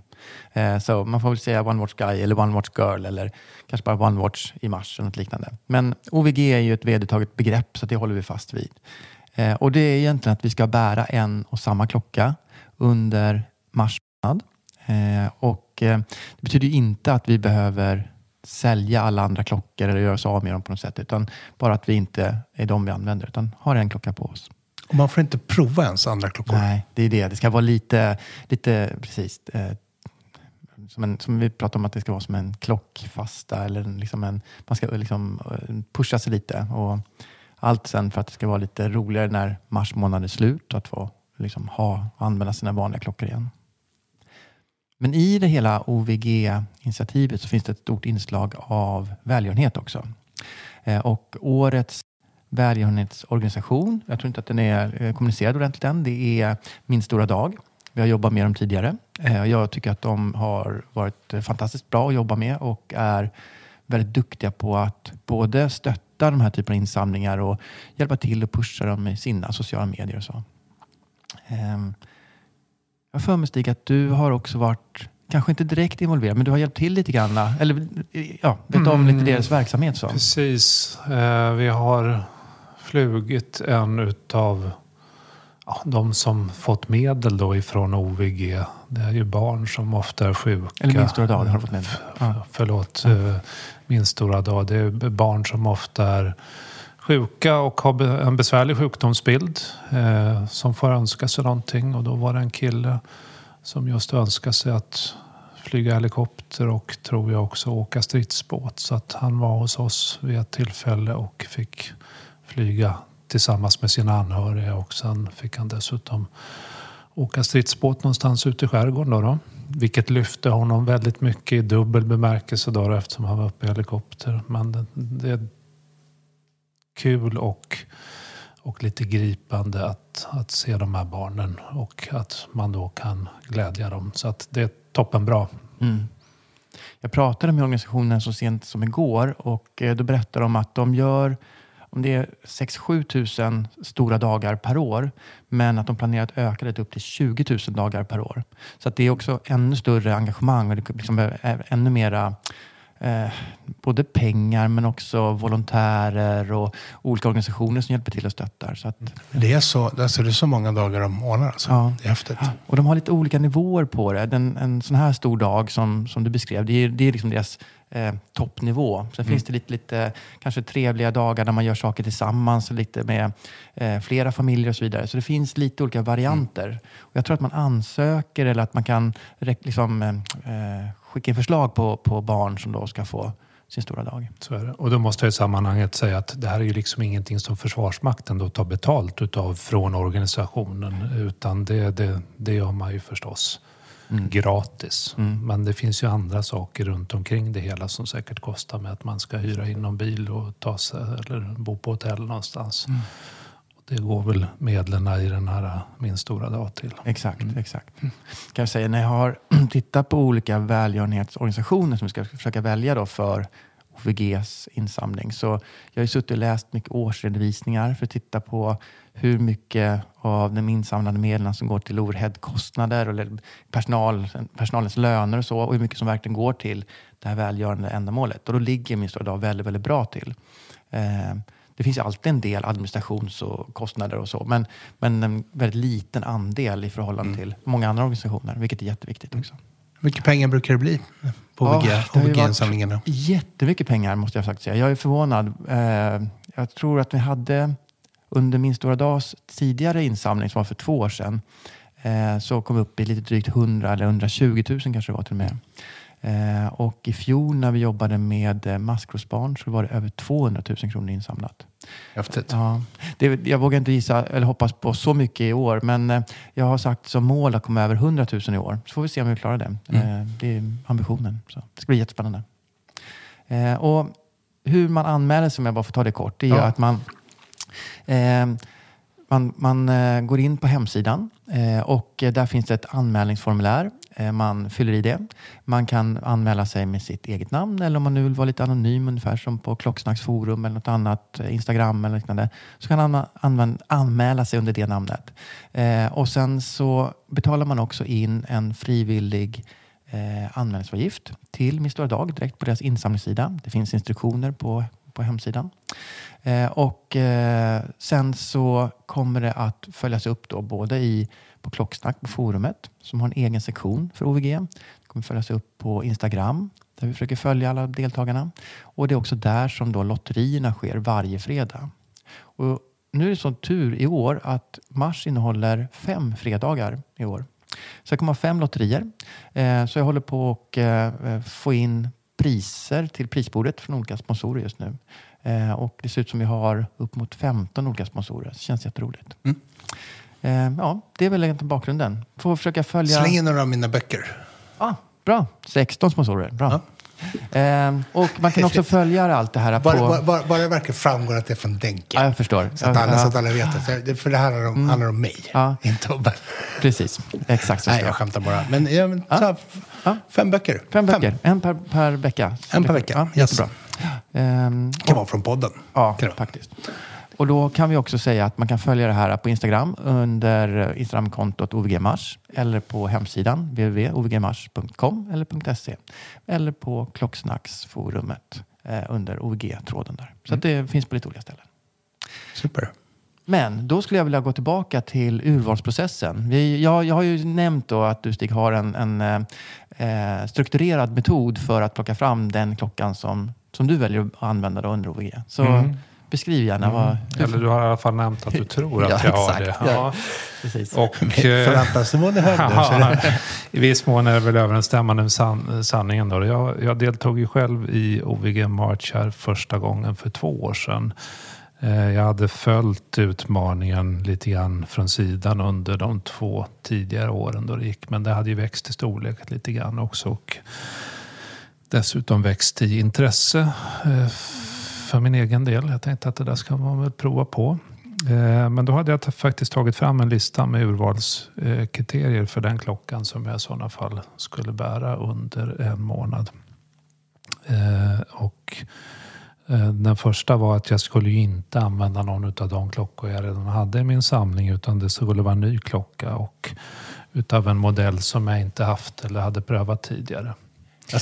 Eh, så man får väl säga One Watch Guy eller One Watch Girl eller kanske bara One Watch i mars eller något liknande. Men OVG är ju ett vedertaget begrepp så det håller vi fast vid. Eh, och det är egentligen att vi ska bära en och samma klocka under mars månad. Eh, och eh, det betyder ju inte att vi behöver sälja alla andra klockor eller göra oss av med dem på något sätt. Utan bara att vi inte är de vi använder utan har en klocka på oss. Och man får inte prova ens andra klockor. Nej, det är det. Det ska vara lite, lite precis. Eh, som, en, som vi pratade om att det ska vara som en klockfasta. Eller liksom en, man ska liksom eh, pusha sig lite. Och allt sen för att det ska vara lite roligare när mars månad är slut. Att få liksom ha, använda sina vanliga klockor igen. Men i det hela OVG-initiativet så finns det ett stort inslag av välgörenhet också. Eh, och årets välgörenhetsorganisation, jag tror inte att den är eh, kommunicerad ordentligt än, det är Min stora dag. Vi har jobbat med dem tidigare. Eh, Jag tycker att de har varit eh, fantastiskt bra att jobba med och är väldigt duktiga på att både stötta de här typerna av insamlingar och hjälpa till och pusha dem i sina sociala medier och så. Ehm, Jag för mig Stig att du har också varit, kanske inte direkt involverad, men du har hjälpt till lite grann. Eller ja, vet om lite deras verksamhet. Så. Precis. Vi har flugit en utav ja, de som fått medel då ifrån OVG. Det är ju barn som ofta är sjuka. Eller Min stora dag, det har fått med dig. Ja. Förlåt, eh, min stora dag. Det är barn som ofta är sjuka och har en besvärlig sjukdomsbild. Eh, som får önska sig någonting. Och då var det en kille som just önskade sig att flyga helikopter och tror jag också åka stridsbåt. Så att han var hos oss vid ett tillfälle och fick flyga tillsammans med sina anhöriga och sen fick han dessutom åka stridsbåt någonstans ute i skärgården. Då då. Vilket lyfte honom väldigt mycket i dubbel bemärkelse då, då eftersom han var uppe i helikopter. Men det, det är kul och, och lite gripande att, att se de här barnen och att man då kan glädja dem. Så att det är toppenbra. Mm. Jag pratade med organisationen så sent som igår och eh, då berättade de att de gör om det är 6-7 000 stora dagar per år men att de planerar att öka det upp till 20 000 dagar per år. Så att det är också ännu större engagemang och det liksom är ännu mera eh, både pengar men också volontärer och olika organisationer som hjälper till och stöttar. Så att, Det är så, alltså det är så många dagar de ordnar alltså. Ja. Det är häftigt. och de har lite olika nivåer på det. Den, en sån här stor dag som, som du beskrev, det är, det är liksom deras eh, toppnivå. Sen finns det lite, lite kanske trevliga dagar där man gör saker tillsammans, lite med eh, flera familjer och så vidare. Så det finns lite olika varianter. Och jag tror att man ansöker eller att man kan liksom, eh, eh, skicka in förslag på, på barn som då ska få sin stora dag. Så är det. Och då måste jag i sammanhanget säga att det här är ju liksom ingenting som Försvarsmakten då tar betalt utav från organisationen. Utan det, det, det gör man ju förstås gratis. Men det finns ju andra saker runt omkring det hela som säkert kostar med att man ska hyra in någon bil och ta sig eller bo på hotell någonstans. Och Det går väl medlen i den här Min stora dag till. Exakt, exakt. Kan jag säga, när jag har tittat på olika välgörenhetsorganisationer som vi ska försöka välja då för OVGs insamling. Så jag har suttit och läst mycket årsredovisningar för att titta på hur mycket av de insamlade medlen som går till overheadkostnader eller personal, personalens löner och så och hur mycket som verkligen går till det här välgörande ändamålet. Och då ligger min stora dag väldigt, väldigt bra till. Eh, det finns alltid en del administrations och kostnader och så, men, men en väldigt liten andel i förhållande till många andra organisationer, vilket är jätteviktigt också. Hur mycket pengar brukar det bli på Ja, varit OVG-insamlingarna? Jättemycket pengar måste jag faktiskt säga. Jag är förvånad. Eh, jag tror att vi hade under min stora dags tidigare insamling som var för två år sedan eh, så kom vi upp i lite drygt 100 eller 120 000 kanske det var till och med. Eh, och i fjol när vi jobbade med eh, maskrosbarn så var det över 200 000 kronor insamlat. Häftigt. Ja, det, jag vågar inte gissa eller hoppas på så mycket i år, men eh, jag har sagt som mål att komma över 100 000 i år. Så får vi se om vi klarar det. Eh, Det är ambitionen. Så det ska bli jättespännande. Och hur man anmäler sig, om jag bara får ta det kort, det är Ja. att man man, man går in på hemsidan och där finns det ett anmälningsformulär. Eh, man fyller i det. Man kan anmäla sig med sitt eget namn eller om man nu vill vara lite anonym, ungefär som på Klocksnacksforum eller något annat, eh, Instagram eller liknande, så kan man anmäla sig under det namnet. Eh, och sen så betalar man också in en frivillig eh, anmälningsavgift till Min Stora Dag direkt på deras insamlingssida. Det finns instruktioner på, på hemsidan. Eh, och eh, sen så kommer det att följas upp då både i, på Klocksnack på forumet som har en egen sektion för OVG. Det kommer följas upp på Instagram där vi försöker följa alla deltagarna. Och det är också där som då lotterierna sker varje fredag. Och nu är det sån tur i år att mars innehåller fem fredagar i år. Så jag kommer ha fem lotterier. Eh, så jag håller på att eh, eh, få in priser till prisbordet från olika sponsorer just nu. Eh, och det ser ut som vi har upp mot 15 olika sponsorer. Det känns jätteroligt. Mm. Eh, ja, det är väl egentligen bakgrunden. Får försöka följa... Släng in några av mina böcker. Ah, bra, 16 sponsorer. Bra. Eh, och man kan också följa allt det här på... Bara, bara, bara, det verkligen framgår att det är från Denke. Ja, jag förstår. Så, att alla, Ja, så att alla vet. Så det. För det här handlar om, handlar om mig, Ja. inte om... Precis, exakt så Nej, jag skämtar bara. Men, ja, men Ja. Ja. fem böcker. Fem böcker, en per, per vecka. En per vecka, Ja, yes. jättebra. Ehm, kan vara från podden. Ja, faktiskt. Och då kan vi också säga att man kan följa det här på Instagram under Instagramkontot OVG-mars eller på hemsidan www.ovgmars.com eller .se eller på Klocksnacksforumet eh, under OVG-tråden där. Så att det finns på lite olika ställen. Super. Men då skulle jag vilja gå tillbaka till urvalsprocessen. Vi, jag, jag har ju nämnt då att du Stig har en, en eh, strukturerad metod för att plocka fram den klockan som, som du väljer att använda då under OVG. Så beskriv gärna vad... Eller du har i alla fall nämnt att du tror att Ja, jag har det. Ja. Precis. Och, eh, Förväntansnivån är hög Ja, I viss mån är det väl överensstämmande med san, sanningen. Då. Jag, jag deltog ju själv i OVG March här första gången för två år sedan. Eh, Jag hade följt utmaningen lite grann från sidan under de två tidigare åren då det gick. Men det hade ju växt i storlek lite grann också. Och dessutom växt i intresse eh, för min egen del. Jag tänkte att det där ska man väl prova på. Eh, men då hade jag faktiskt tagit fram en lista med urvalskriterier för den klockan som jag i sådana fall skulle bära under en månad. Eh, och eh, den första var att jag skulle ju inte använda någon av de klockor jag redan hade i min samling utan det skulle vara en ny klocka och utav en modell som jag inte haft eller hade prövat tidigare. Jag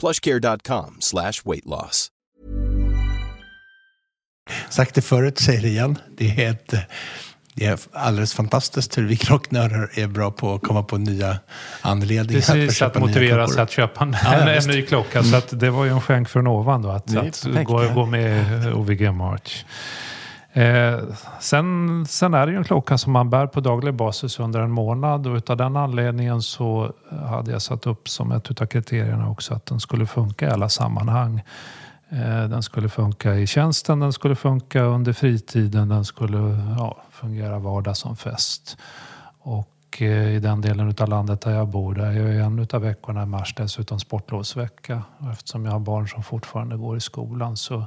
plushcare.com slash weight loss. Sagt det förut, säger det igen. Det är, ett, det är alldeles fantastiskt hur vi klocknördar är bra på att komma på nya anledningar. för Precis, att köpa nya motivera sig att köpa en, Ja, en, en ny klocka. Så att det var ju en skänk från ovan då, att, Det är att gå, gå med i OVG March. Eh, sen, sen är det ju en klocka som man bär på daglig basis under en månad och utav den anledningen så eh, hade jag satt upp som ett utav kriterierna också att den skulle funka i alla sammanhang. Eh, den skulle funka i tjänsten, den skulle funka under fritiden, den skulle ja, fungera vardag som fest. Och eh, i den delen utav landet där jag bor, där är ju en utav veckorna i mars dessutom sportlovsvecka. Och eftersom jag har barn som fortfarande går i skolan så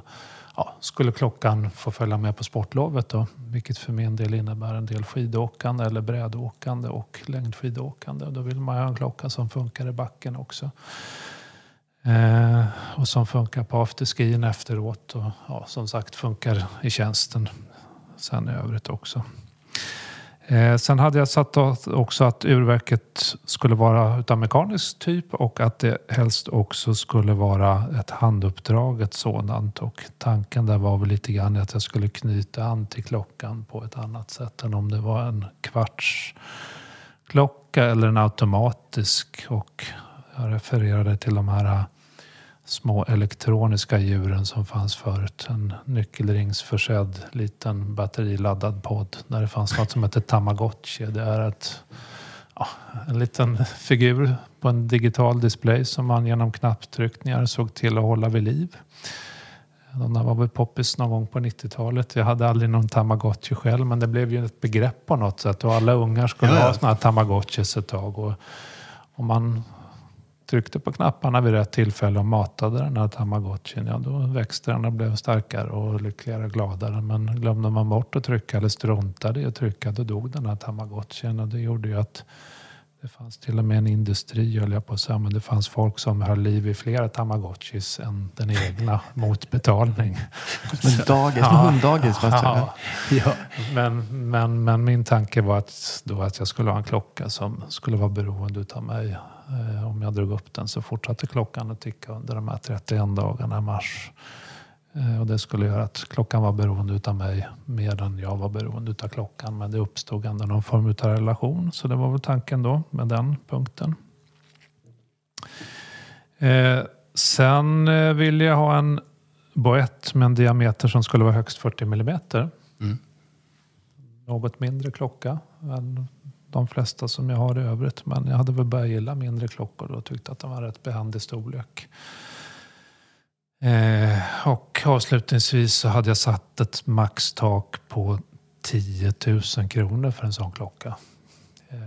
ja, skulle klockan få följa med på sportlovet då. Vilket för min del innebär en del skidåkande eller brädåkande och längdskidåkande. Då vill man ha en klocka som funkar i backen också. Eh, och som funkar på afterskin efteråt och ja, som sagt funkar i tjänsten sen i övrigt också. Eh, sen hade jag satt också att urverket skulle vara utav mekanisk typ och att det helst också skulle vara ett handuppdraget sådant. Och tanken där var väl lite grann att jag skulle knyta an till klockan på ett annat sätt än om det var en kvartsklocka eller en automatisk. Och jag refererade till de här små elektroniska djuren som fanns förut. En nyckelringsförsedd liten batteriladdad podd där det fanns något som heter Tamagotchi. Det är ett, ja, en liten figur på en digital display som man genom knapptryckningar såg till att hålla vid liv. De där var väl poppis någon gång på 90-talet. Jag hade aldrig någon Tamagotchi själv men det blev ju ett begrepp på något sätt och alla ungar skulle Ja, ha såna här Tamagotchis ett tag. Och, och man tryckte på knapparna vid rätt tillfälle och matade den här tamagotchin, ja då växte den och blev starkare och lyckligare och gladare. Men glömde man bort att trycka eller struntade i att trycka, då dog den här tamagotchin. Och det gjorde ju att det fanns till och med en industri, höll jag på att säga, men det fanns folk som höll liv i flera tamagotchis än den egna mot betalning. Som en dagis, som hunddagis. Ja. Ja. Men, men, men min tanke var att, då att jag skulle ha en klocka som skulle vara beroende av mig. Eh, om jag drog upp den så fortsatte klockan att ticka under de här 31 dagarna i mars. Eh, och det skulle göra att klockan var beroende av mig mer än jag var beroende av klockan. Men det uppstod ändå någon form av relation. Så det var väl tanken då med den punkten. Eh, sen eh, ville jag ha en boett med en diameter som skulle vara högst 40 millimeter. Något mindre klocka än de flesta som jag har i övrigt. Men jag hade väl börjat gilla mindre klockor och tyckte att de var rätt behändig storlek. Eh, och avslutningsvis så hade jag satt ett maxtak på 10 000 kronor för en sån klocka. Eh,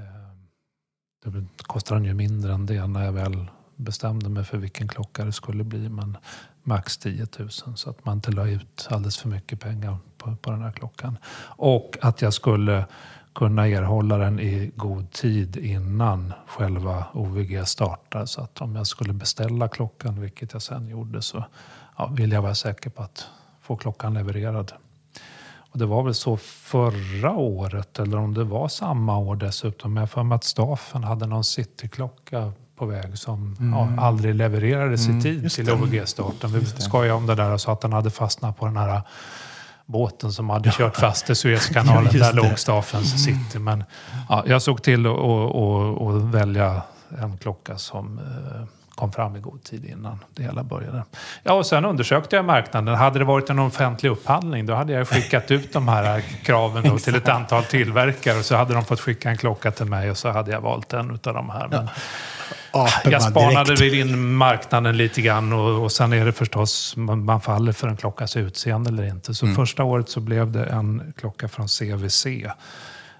det kostar den ju mindre än det när jag väl bestämde mig för vilken klocka det skulle bli. Men max 10 000 så att man inte la ut alldeles för mycket pengar på, på den här klockan. Och att jag skulle kunna erhålla den i god tid innan själva OVG startar. Så att om jag skulle beställa klockan, vilket jag sen gjorde, så ja, vill jag vara säker på att få klockan levererad. Och det var väl så förra året, eller om det var samma år dessutom. Jag har för mig att Staffen hade någon cityklocka på väg som ja, aldrig levererades i tid till OVG-starten. Vi skojade om det där och sa att den hade fastnat på den här båten som hade kört fast i Suezkanalen. Ja, där låg Staffens city. Men ja, jag såg till att välja en klocka som eh, kom fram i god tid innan det hela började. Ja, och sen undersökte jag marknaden. Hade det varit en offentlig upphandling då hade jag skickat ut de här kraven till ett antal tillverkare och så hade de fått skicka en klocka till mig och så hade jag valt en av de här. Men Apar jag man spanade direkt. väl in marknaden lite grann och, och sen är det förstås, man, faller för en klockas utseende eller inte. Så första året så blev det en klocka från CVC.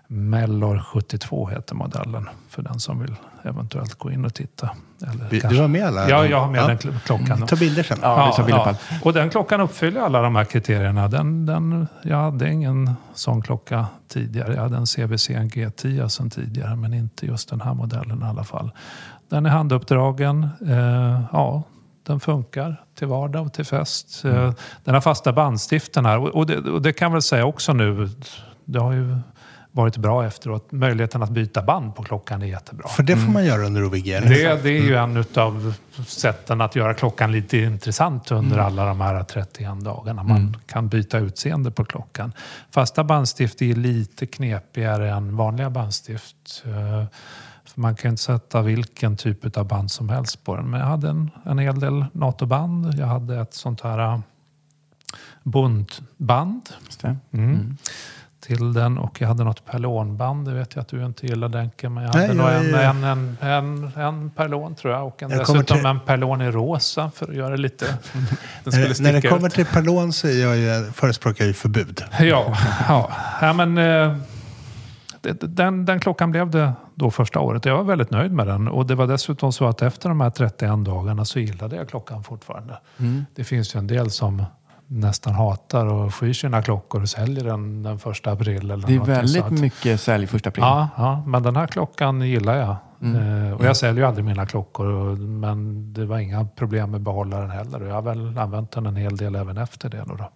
Mellor 72 heter modellen, för den som vill eventuellt gå in och titta. Eller Du- kanske- har med alla? Ja, jag har med Ja. den kl- klockan. Ta bilder sen. Ja, tar bilder allt. Och den klockan uppfyller alla de här kriterierna. Den, den, jag hade ingen sån klocka tidigare. Jag hade en CVC en G10 sedan tidigare, men inte just den här modellen i alla fall. Den är handuppdragen. Eh, ja, den funkar till vardag och till fest. Eh, den har fasta bandstiften här. Och, det, och det kan jag väl säga också nu. Det har ju varit bra efteråt. Möjligheten att byta band på klockan är jättebra. För det får man göra under OVG. Det, det är ju en av sätten att göra klockan lite intressant under alla de här 31 dagarna. Man kan byta utseende på klockan. Fasta bandstift är lite knepigare än vanliga bandstift. Eh, man kan inte sätta vilken typ av band som helst på den. Men jag hade en, en hel del NATO-band. Jag hade ett sånt här eh, buntband Just det. Mm. till den och jag hade något perlonband. Det vet jag att du inte gillar Denke. Men jag Nej, hade nog jag en, är- en, en, en, en perlon tror jag. Och en, Jag dessutom till- en perlon i rosa för att göra det lite... Den När, det kommer ut. till Perlon så är jag ju, förespråkar jag ju förbud. Ja, ja. ja men, eh, den, den klockan blev det då första året. Jag var väldigt nöjd med den. Och det var dessutom så att efter de här 31 dagarna så gillade jag klockan fortfarande. Det finns ju en del som nästan hatar och skyr sina klockor och säljer den den första april. Eller Det är väldigt sånt. mycket sälj första april. Ja, ja, men den här klockan gillar jag. Eh, och jag säljer ju aldrig mina klockor. och- Men det var inga problem med behållaren heller. Och jag har väl använt den en hel del även efter det. Då då.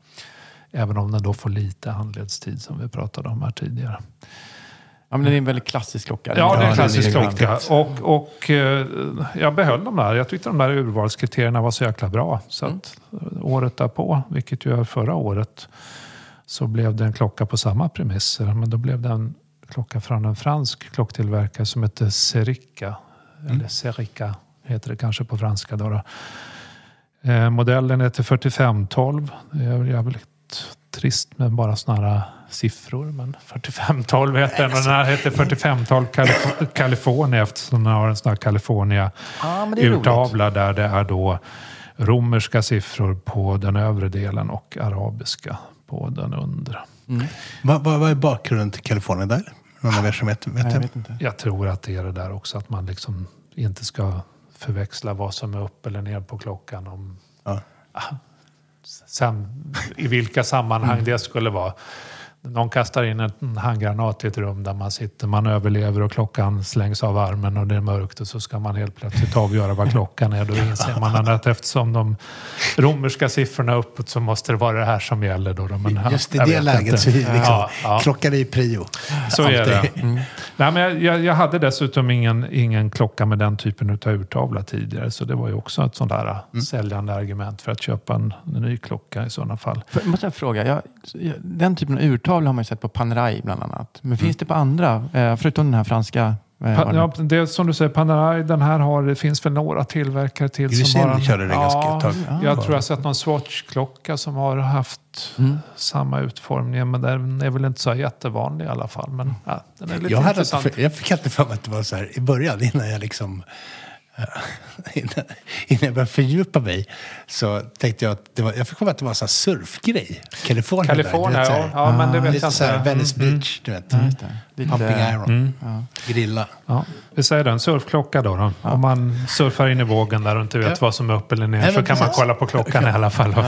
Även om den då får lite handledstid som vi pratade om här tidigare. Ja, men det är en väldigt klassisk klocka. Ja, det är en den klassisk är klocka. Och, och eh, jag behöll de där. Jag tyckte de där urvalskriterierna var så jäkla bra. Så att eh, året därpå, vilket ju är förra året, så blev det en klocka på samma premisser. Men då blev det en klocka från en fransk klocktillverkare som heter Serica. Eller Serica heter det kanske på franska. Då då. Eh, modellen heter 4512. Det är jävligt trist med bara sådana här siffror. Men 4512 heter den och den här heter 4512 Calif- California eftersom den har en sån här California Ja, men det är roligt. urtavla där det är då romerska siffror på den övre delen och arabiska på den undre. Vad, vad, vad är bakgrunden till Kalifornien där? Någon av er som vet? vet Nej, jag vet inte. Jag tror att det är det där också att man liksom inte ska förväxla vad som är upp eller ner på klockan. Om, Ja. Sen i vilka sammanhang Mm. det skulle vara. Någon kastar in en handgranat i ett rum där man sitter, man överlever och klockan slängs av armen och det är mörkt och så ska man helt plötsligt avgöra vad klockan är. Då inser man att eftersom de romerska siffrorna är uppåt så måste det vara det här som gäller. Då. Men, Just i det läget inte. så är liksom, Ja, ja. klockan är i prio. Så är det. Alltid. Nej, men jag- jag, hade dessutom ingen, ingen klocka med den typen av urtavla tidigare. Så det var ju också ett sånt där Mm. säljande argument för att köpa en, en ny klocka i sådana fall. För, måste jag fråga, jag, den typen av urtavla har man ju sett på Panerai bland annat. Men finns det på andra, eh, förutom den här franska? Eh, Pa, ja, det är som du säger, Panerai, den här har, det finns väl några tillverkare till Glycin som har en, körde det ganska ett tag. Jag tror jag har sett någon Swatch-klocka som har haft Mm. samma utformning. Men den är väl inte så jättevanlig i alla fall. Men ja, den är lite Jag, hade intressant. jag fick alltid för mig att det var så här i början innan jag liksom innan, innan jag började fördjupa mig så tänkte jag att det var, jag fick att det var en sån här surfgrej. Vet, så ja. Ja, men det vet Lite jag så här. Venice Mm. Beach, du vet. Ja. Lite- Pumping iron. Grilla. Ja, vi säger det, en surfklocka då. då. Om man surfar in i vågen där och inte vet Ja. vad som är upp eller ner Nej, så kan man kolla på klockan i alla fall och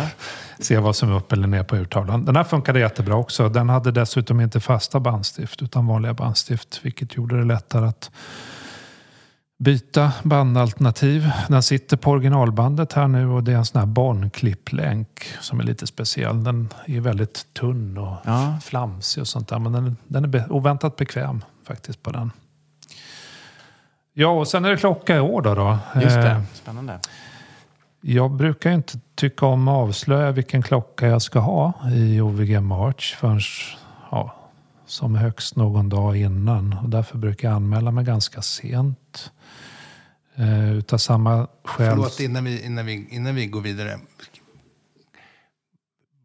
se vad som är upp eller ner på urtavlan. Den här funkade jättebra också. Den hade dessutom inte fasta bandstift utan vanliga bandstift vilket gjorde det lättare att byta bandalternativ. Den sitter på originalbandet här nu och det är en sån här barnklipplänk som är lite speciell. Den är väldigt tunn och Ja. flamsig och sånt där. Men den, den är be- oväntat bekväm faktiskt på den. Ja, och sen är det klocka i år då. då. Just Eh, det, spännande. Jag brukar ju inte tycka om att avslöja vilken klocka jag ska ha i OVG March förrän ja, som högst någon dag innan. Och därför brukar jag anmäla mig ganska sent. Eh, utav samma skäl. Förlåt, innan vi, innan, vi, innan vi går vidare.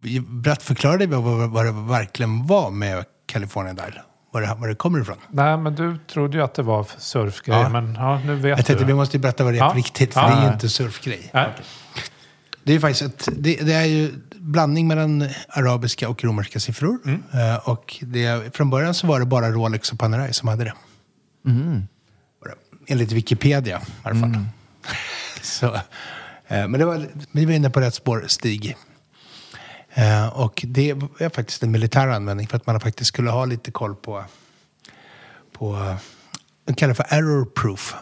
Vi- Berätt, förklarade vi vad, vad det verkligen var med California Dial? Var det, var det kommer ifrån? Nej, men du trodde ju att det var surfgrej. Ja. Men ja, nu vet Jag tänkte du. vi måste ju berätta vad det är Ja. på riktigt, för Ja. det är ju inte surfgrej. Det är faktiskt ett, det, det är ju blandning mellan arabiska och romerska siffror. Mm. Eh, och det, från början så var det bara Rolex och Panerai som hade det. Det. Enligt Wikipedia i alla fall. så, eh, men det var, vi var inne på rätt spår, Stig. Eh, och det är faktiskt en militär användning för att man faktiskt skulle ha lite koll på, på de kallar det för error proof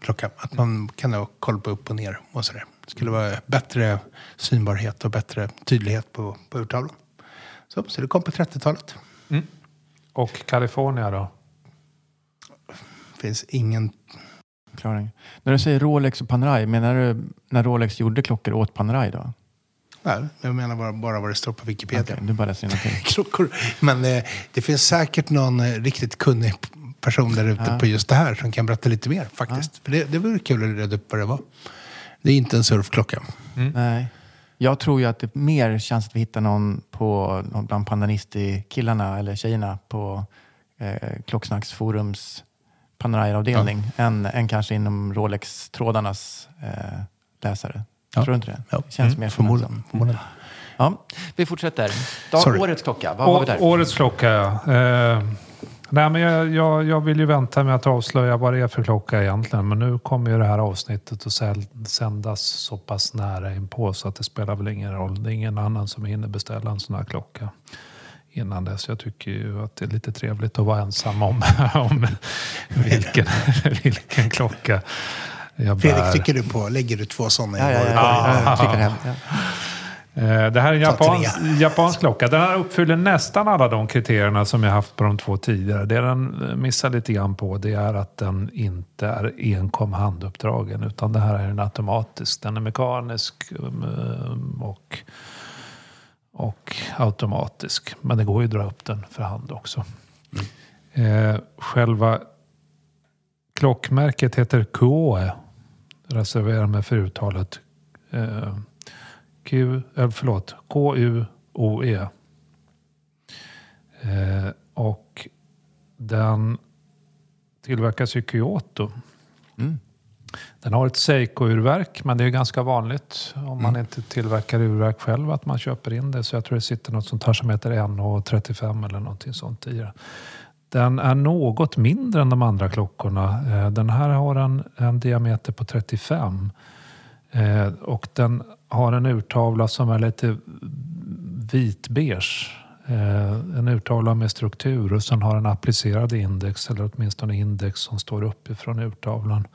klocka. Att man kan ha koll på upp och ner och sådär. Skulle vara bättre synbarhet och bättre tydlighet på, på urtavlan. Så, så det kom på 30-talet. Och California då? Det finns ingen... Förklaring. När du säger Rolex och Panerai, menar du när Rolex gjorde klockor åt Panerai då? Nej, jag menar bara, bara vad det står på Wikipedia. Okej, du bara läser. Klockor. Men eh, det finns säkert någon eh, riktigt kunnig person där ute Ja. på just det här som kan berätta lite mer faktiskt. För det, det vore kul att reda upp vad det var. Det är inte en surfklocka. Nej. Jag tror ju att det mer känns att vi hittar någon på någon bland Pandanisti-killarna eller tjejerna på eh, Klocksnacksforums Panerai-avdelning än, än kanske inom Rolex-trådarnas eh, läsare. Ja. Tror du inte det? Ja. Det känns Mm, mer förmodligen. förmodligen. Ja, vi fortsätter. Sorry. årets klocka, vad har vi där? årets klocka, ja. Eh, nej, men jag, jag, jag vill ju vänta med att avslöja vad det är för klocka egentligen. Men nu kommer ju det här avsnittet att sändas så pass nära inpå så att det spelar väl ingen roll. Det är ingen annan som hinner beställa en sån här klocka innan dess. Jag tycker ju att det är lite trevligt att vara ensam om, om vilken, vilken klocka jag bär. Fredrik, tycker du på? Lägger du två sådana i Ja, ja, ja, ja. Ja. Eh, Det här är en Ta japansk, klocka. Den här uppfyller nästan alla de kriterierna som jag haft på de två tidigare. Det den eh, missar lite grann på det är att den inte är enkom handuppdragen. Utan det här är en automatisk. Den är mekanisk um, och, och automatisk. Men det går ju att dra upp den för hand också. Eh, själva klockmärket heter Koe. Reserverar mig för uttalet. Q, eh, förlåt, K-U-O-E. Eh, och den tillverkas i Kyoto. Mm. Den har ett Seiko-urverk, men det är ganska vanligt om man inte tillverkar urverk själv att man köper in det. Så jag tror det sitter något sånt här som heter NH35 eller någonting sånt i det. Den är något mindre än de andra klockorna. Eh, Den här har en, en diameter på 35. Eh, och den har en urtavla som är lite vitbeige. Eh, en urtavla med struktur och sen har den applicerad index eller åtminstone index som står uppifrån urtavlan.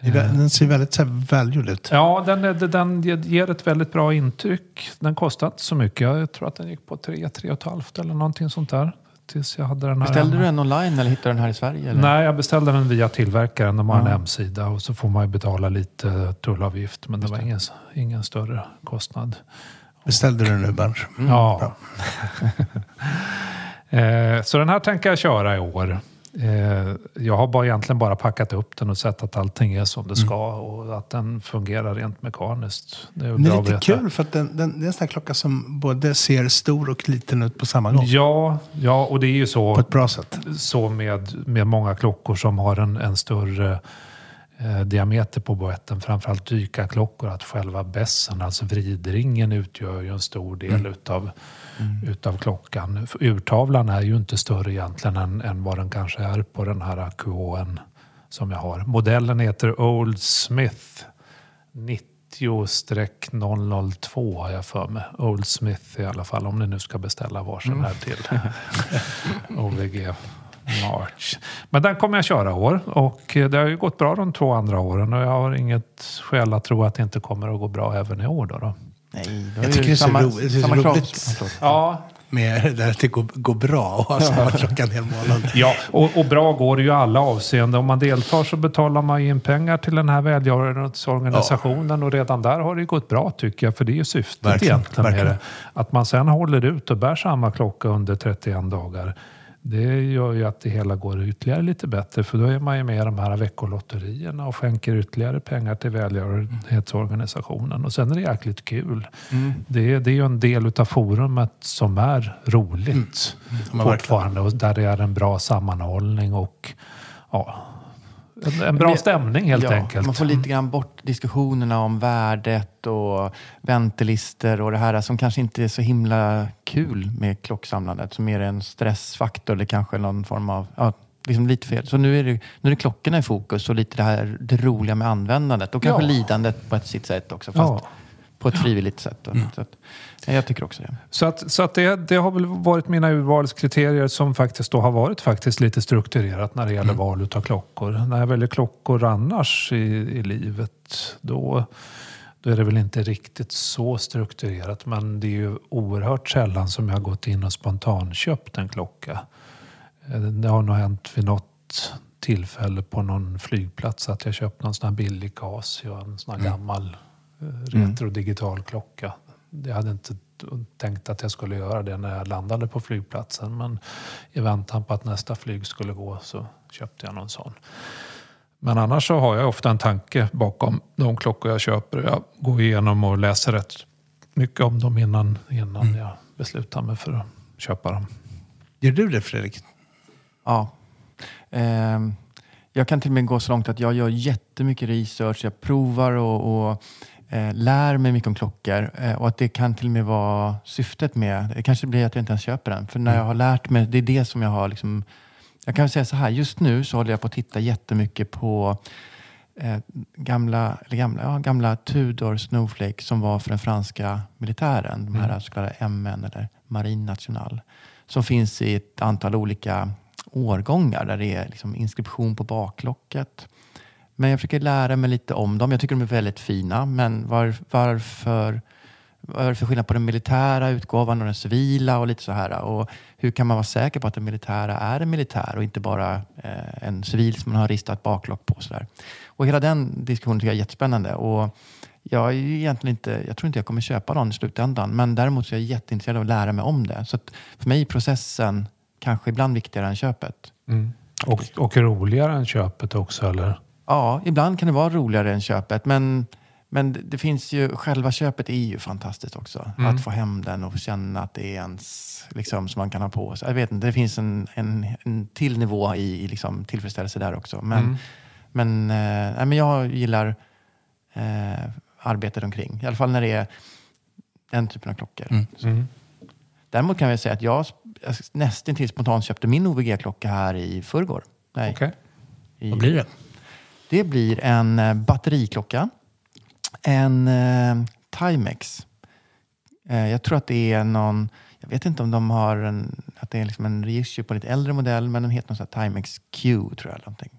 Vä- Den ser väldigt välgjord ut. Ja, den, den ger ett väldigt bra intryck. Den kostar inte så mycket. Jag tror att den gick på 3 3,5 eller någonting sånt där. Tills jag hade den här Beställde hemma. du den online eller hittade du den här i Sverige? Eller? Nej, jag beställde den via tillverkaren. De har en Ja. hemsida och så får man ju betala lite tullavgift. Men det Just var det. ingen, ingen större kostnad. Beställde du nu, Berns? Ja. eh, så den här tänker jag köra i år. Eh, jag har bara egentligen bara packat upp den och sett att allting är som det ska och att den fungerar rent mekaniskt. Det är, det är lite kul för att den, den, det är en sån här klocka som både ser stor och liten ut på samma gång. Ja, ja, och det är ju så. På ett bra sätt. så med, med många klockor som har en, en större eh, diameter på boetten, framförallt dykarklockor, att själva bässen, alltså vridringen, utgör ju en stor del utav, utav klockan. Urtavlan är ju inte större egentligen än, än vad den kanske är på den här QHn som jag har. Modellen heter Old Smith 90-002 har jag för mig. Old Smith i alla fall, om ni nu ska beställa varsin här till OVG March. Men den kommer jag köra år och det har ju gått bra de två andra åren och jag har inget skäl att tro att det inte kommer att gå bra även i år. Då, då. Nej, det Jag tycker det är så samma, ro- det är så samma roligt. Ja, Med det där att det går, går bra och ha samma klocka en hel månad. Ja, och, och bra går det ju i alla avseenden. Om man deltar så betalar man ju in pengar till den här välgörenhetsorganisationen och redan där har det gått bra tycker jag. För det är ju syftet Verkligen, egentligen med verkligen. det. Att man sen håller ut och bär samma klocka under 31 dagar. Det gör ju att det hela går ytterligare lite bättre för då är man ju med i de här veckolotterierna och skänker ytterligare pengar till välgörenhetsorganisationen. Och sen är det jäkligt kul. Mm. Det, är- det är ju en del utav forumet som är roligt men fortfarande och där det är en bra sammanhållning och ja, en, en bra Men- stämning helt ja, enkelt. Man får lite grann bort diskussionerna om värdet och väntelister och det här som kanske inte är så himla kul med klocksamlandet. Som mer är en stressfaktor eller kanske någon form av, ja, liksom lite fel. Så nu är, det, nu är det klockorna i fokus och lite det här det roliga med användandet och kanske Ja. lidandet på ett sitt sätt också. Fast Ja. På ett frivilligt sätt. då. Så att, ja, jag tycker också det. Så, att, så att det, det har väl varit mina urvalskriterier som faktiskt då har varit faktiskt lite strukturerat när det gäller val utav klockor. När jag väljer klockor annars i, i livet då, då är det väl inte riktigt så strukturerat. Men det är ju oerhört sällan som jag har gått in och spontanköpt en klocka. Eh, Det har nog hänt vid något tillfälle på någon flygplats att jag köpt någon sån här billig Casio, en sån här gammal eh, retro digital klocka. Jag hade inte tänkt att jag skulle göra det när jag landade på flygplatsen men i väntan på att nästa flyg skulle gå så köpte jag någon sån. Men annars så har jag ofta en tanke bakom de klockor jag köper. Jag går igenom och läser rätt mycket om dem innan, innan jag beslutar mig för att köpa dem. Gör du det Fredrik? Ja. Ehm, jag kan till och med gå så långt att jag gör jättemycket research. Jag provar och, och lär mig mycket om klockor. Eh, och att det kan till och med vara syftet med... Det kanske blir att jag inte ens köper den. För när jag har lärt mig, det är det som jag har liksom... Jag kan säga så här, just nu så håller jag på att titta jättemycket på eh, gamla, eller gamla, ja, gamla Tudor Snowflake som var för den franska militären. De här så kallade MN eller Marine National. Som finns i ett antal olika årgångar där det är liksom inskription på baklocket. Men jag försöker lära mig lite om dem. Jag tycker de är väldigt fina. Men var, varför, vad är det för skillnad på den militära utgåvan och den civila och lite så här. Och hur kan man vara säker på att den militära är en militär och inte bara eh, en civil som man har ristat baklock på. Så där. Och hela den diskussionen tycker jag är jättespännande. Och jag, är egentligen inte, jag tror inte jag kommer köpa någon i slutändan. Men däremot så är jag jätteintresserad av att lära mig om det. Så att för mig är processen kanske ibland viktigare än köpet. Mm. Och, och roligare än köpet också eller? Ja, ibland kan det vara roligare än köpet. Men, men det- finns ju, själva köpet är ju fantastiskt också. Att få hem den och känna att det är ens, liksom, som man kan ha på sig. Jag vet inte, det finns en, en, en till nivå i, i liksom, tillfredsställelse där också. Men, men, eh, nej, men jag gillar eh, arbetet omkring. I alla fall när det är den typen av klockor. Så. Däremot kan jag säga att jag, jag nästan till spontant köpte min OVG-klocka här i förrgår. Nej, Okej. i, Vad blir det? Det blir en eh, batteriklocka. En eh, Timex. Eh, jag tror att det är någon... Jag vet inte om de har en, att det är liksom en reissue på en lite äldre modell, men den heter någon sån här Timex Q, tror jag. Någonting.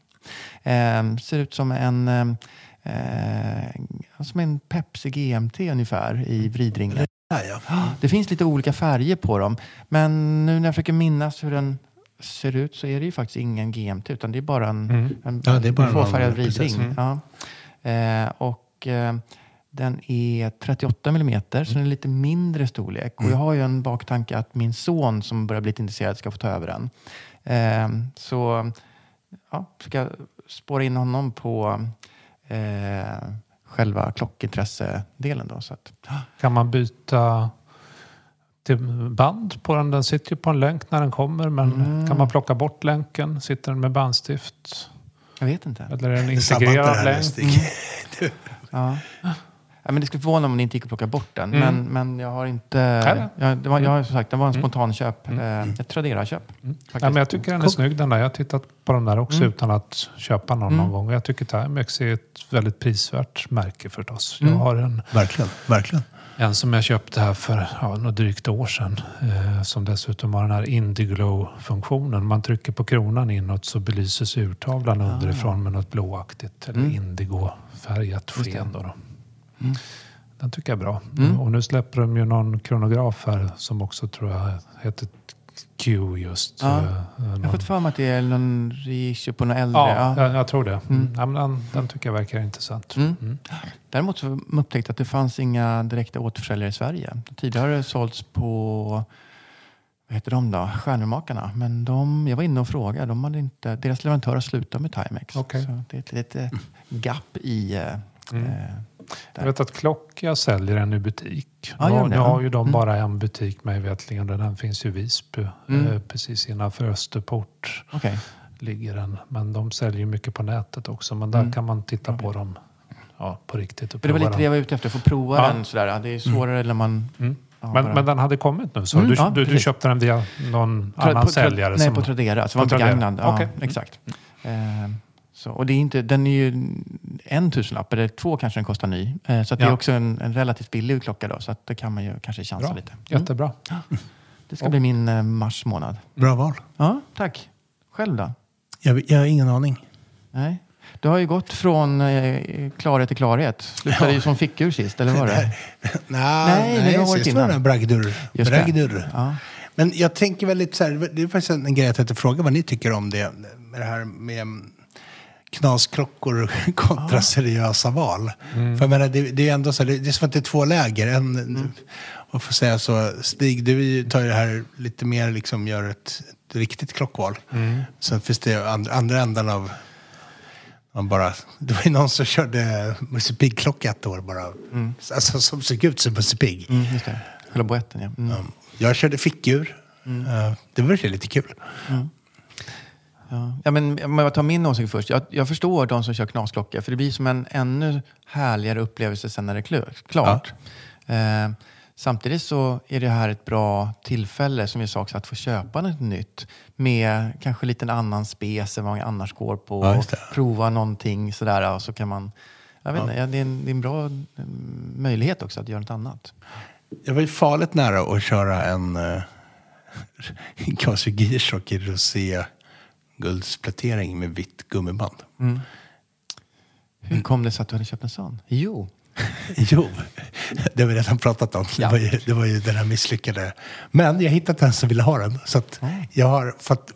Eh, ser ut som en, eh, eh, som en Pepsi GMT ungefär i vridringen. Ja, ja. Det finns lite olika färger på dem. Men nu när jag försöker minnas hur den ser ut så är det ju faktiskt ingen GMT utan det är bara en, en, Ja, det är bara en tvåfärgad vridring. Ja. Eh, och eh, den är 38 millimeter så den är lite mindre storlek. Och jag har ju en baktanke att min son som börjar bli lite intresserad ska få ta över den. Eh, så ja, ska jag spåra in honom på eh, själva klockintressedelen. Då, så att, Kan man byta till band på den? Den sitter ju på en länk när den kommer men Mm. kan man plocka bort länken? Sitter den med bandstift? jag vet inte. Eller är den integrerad länk? Stig. Ja. Ja, men det skulle förvåna om ni inte gick att plocka bort den. Mm. Men, men jag har inte... Ja. Jag, det var, jag har som sagt, det var en spontanköp. Eh, ett Tradera-köp. faktiskt. Ja, men jag tycker den är snygg den där. Jag har tittat på den där också Mm. utan att köpa någon någon gång. Jag tycker Timex är ett väldigt prisvärt märke förstås. Mm. Jag har en, Verkligen, verkligen. En som jag köpte här för ja, något drygt år sedan. Eh, som dessutom har den här Indiglow-funktionen. Man trycker på kronan inåt så belyses urtavlan Ah. underifrån med något blåaktigt eller Mm. indigo-färgat sken. Då då. Mm. Den tycker jag är bra. Och nu släpper de ju någon kronograf här som också tror jag heter Q just. Ja. Eh, Jag har fått för mig att det är någon reissue på någon äldre. Ja, Ja. Jag, jag tror det. Mm. Men den, den tycker jag verkar intressant. Mm. Däremot så upptäckte jag att det fanns inga direkta återförsäljare i Sverige. Tidigare har det sålts på vad heter de då? Stjärnurmakarna. Men de, jag var inne och frågade. De hade inte, deras leverantör har slutat med Timex. Okej. Så det är ett litet eh, gap i... eh, Mm. eh, Jag vet att Klocka säljer en i butik. Ja, gör nu, ja. har ju de Mm. bara en butik mig vetligen den finns ju i Visby. Mm. Eh, precis innanför Österport Okej. ligger den. Men de säljer mycket på nätet också. Men där Mm. kan man titta på dem ja, på riktigt. Och det var lite det jag var ute efter. Få prova Ja. den sådär. Det är svårare när man... Mm. ja, Men, men den hade kommit nu så? Mm, du, ja, du, du köpte den via någon Tra- annan på, säljare? Nej, som, på Tradera. Så det var begagnad. Ja, Okej. Exakt. Eh, så, och det är inte, den är ju en tusenlapp, eller två kanske den kostar ny. Eh, så att det är Ja. också en, en relativt billig klocka då. Så att då kan man ju kanske chansa Bra. lite. Mm. Jättebra. Det ska bli min eh, mars månad. Bra val. Ja, tack. Själv då? Jag, jag har ingen aning. Nej. Du har ju gått från eh, klarhet till klarhet. Slutade Ja. ju som fickur sist, eller var det? Nej, Nej, har varit sist var det bragdur. Bragdur. Ja. Men jag tänker väl lite så här, det är faktiskt en grej jag tänkte fråga vad ni tycker om det. Med det här med knasklockor kontra seriösa val. För jag menar, det, det är ändå så här, det, är som att det är två läger. En, Vad får jag säga så, Stig, du tar ju det här lite mer, liksom gör ett, ett riktigt klockval. Sen finns det andra, andra änden av man bara, det var ju någon som körde Musse Pigg-klocka ett år bara. Alltså som såg ut som Musse Pigg. Mm, just det. Själva boetten, ja. Mm. Jag körde fickur. Uh, det var lite kul. Ja. Ja, men om jag tar min åsikt först. Jag, jag förstår de som kör knasklocka, för det blir som en ännu härligare upplevelse sen när det är kl- klart. Eh, samtidigt så är det här ett bra tillfälle, som vi sa också, att få köpa något nytt med kanske lite en annan spes än vad man annars går på. Ja, prova någonting sådär och så kan man... Jag vet inte, ja, det, är en, det är en bra mm, möjlighet också att göra något annat. Jag var ju farligt nära att köra en uh, Casio Gearshock i rosé guldsplätering med vitt gummiband. Hur kom det sig att du hade köpt en sån? Jo, Jo, det har vi redan pratat om. Ja. Det, var ju, det var ju den här misslyckade. Men jag har hittat en som ville ha den. Så att jag har fått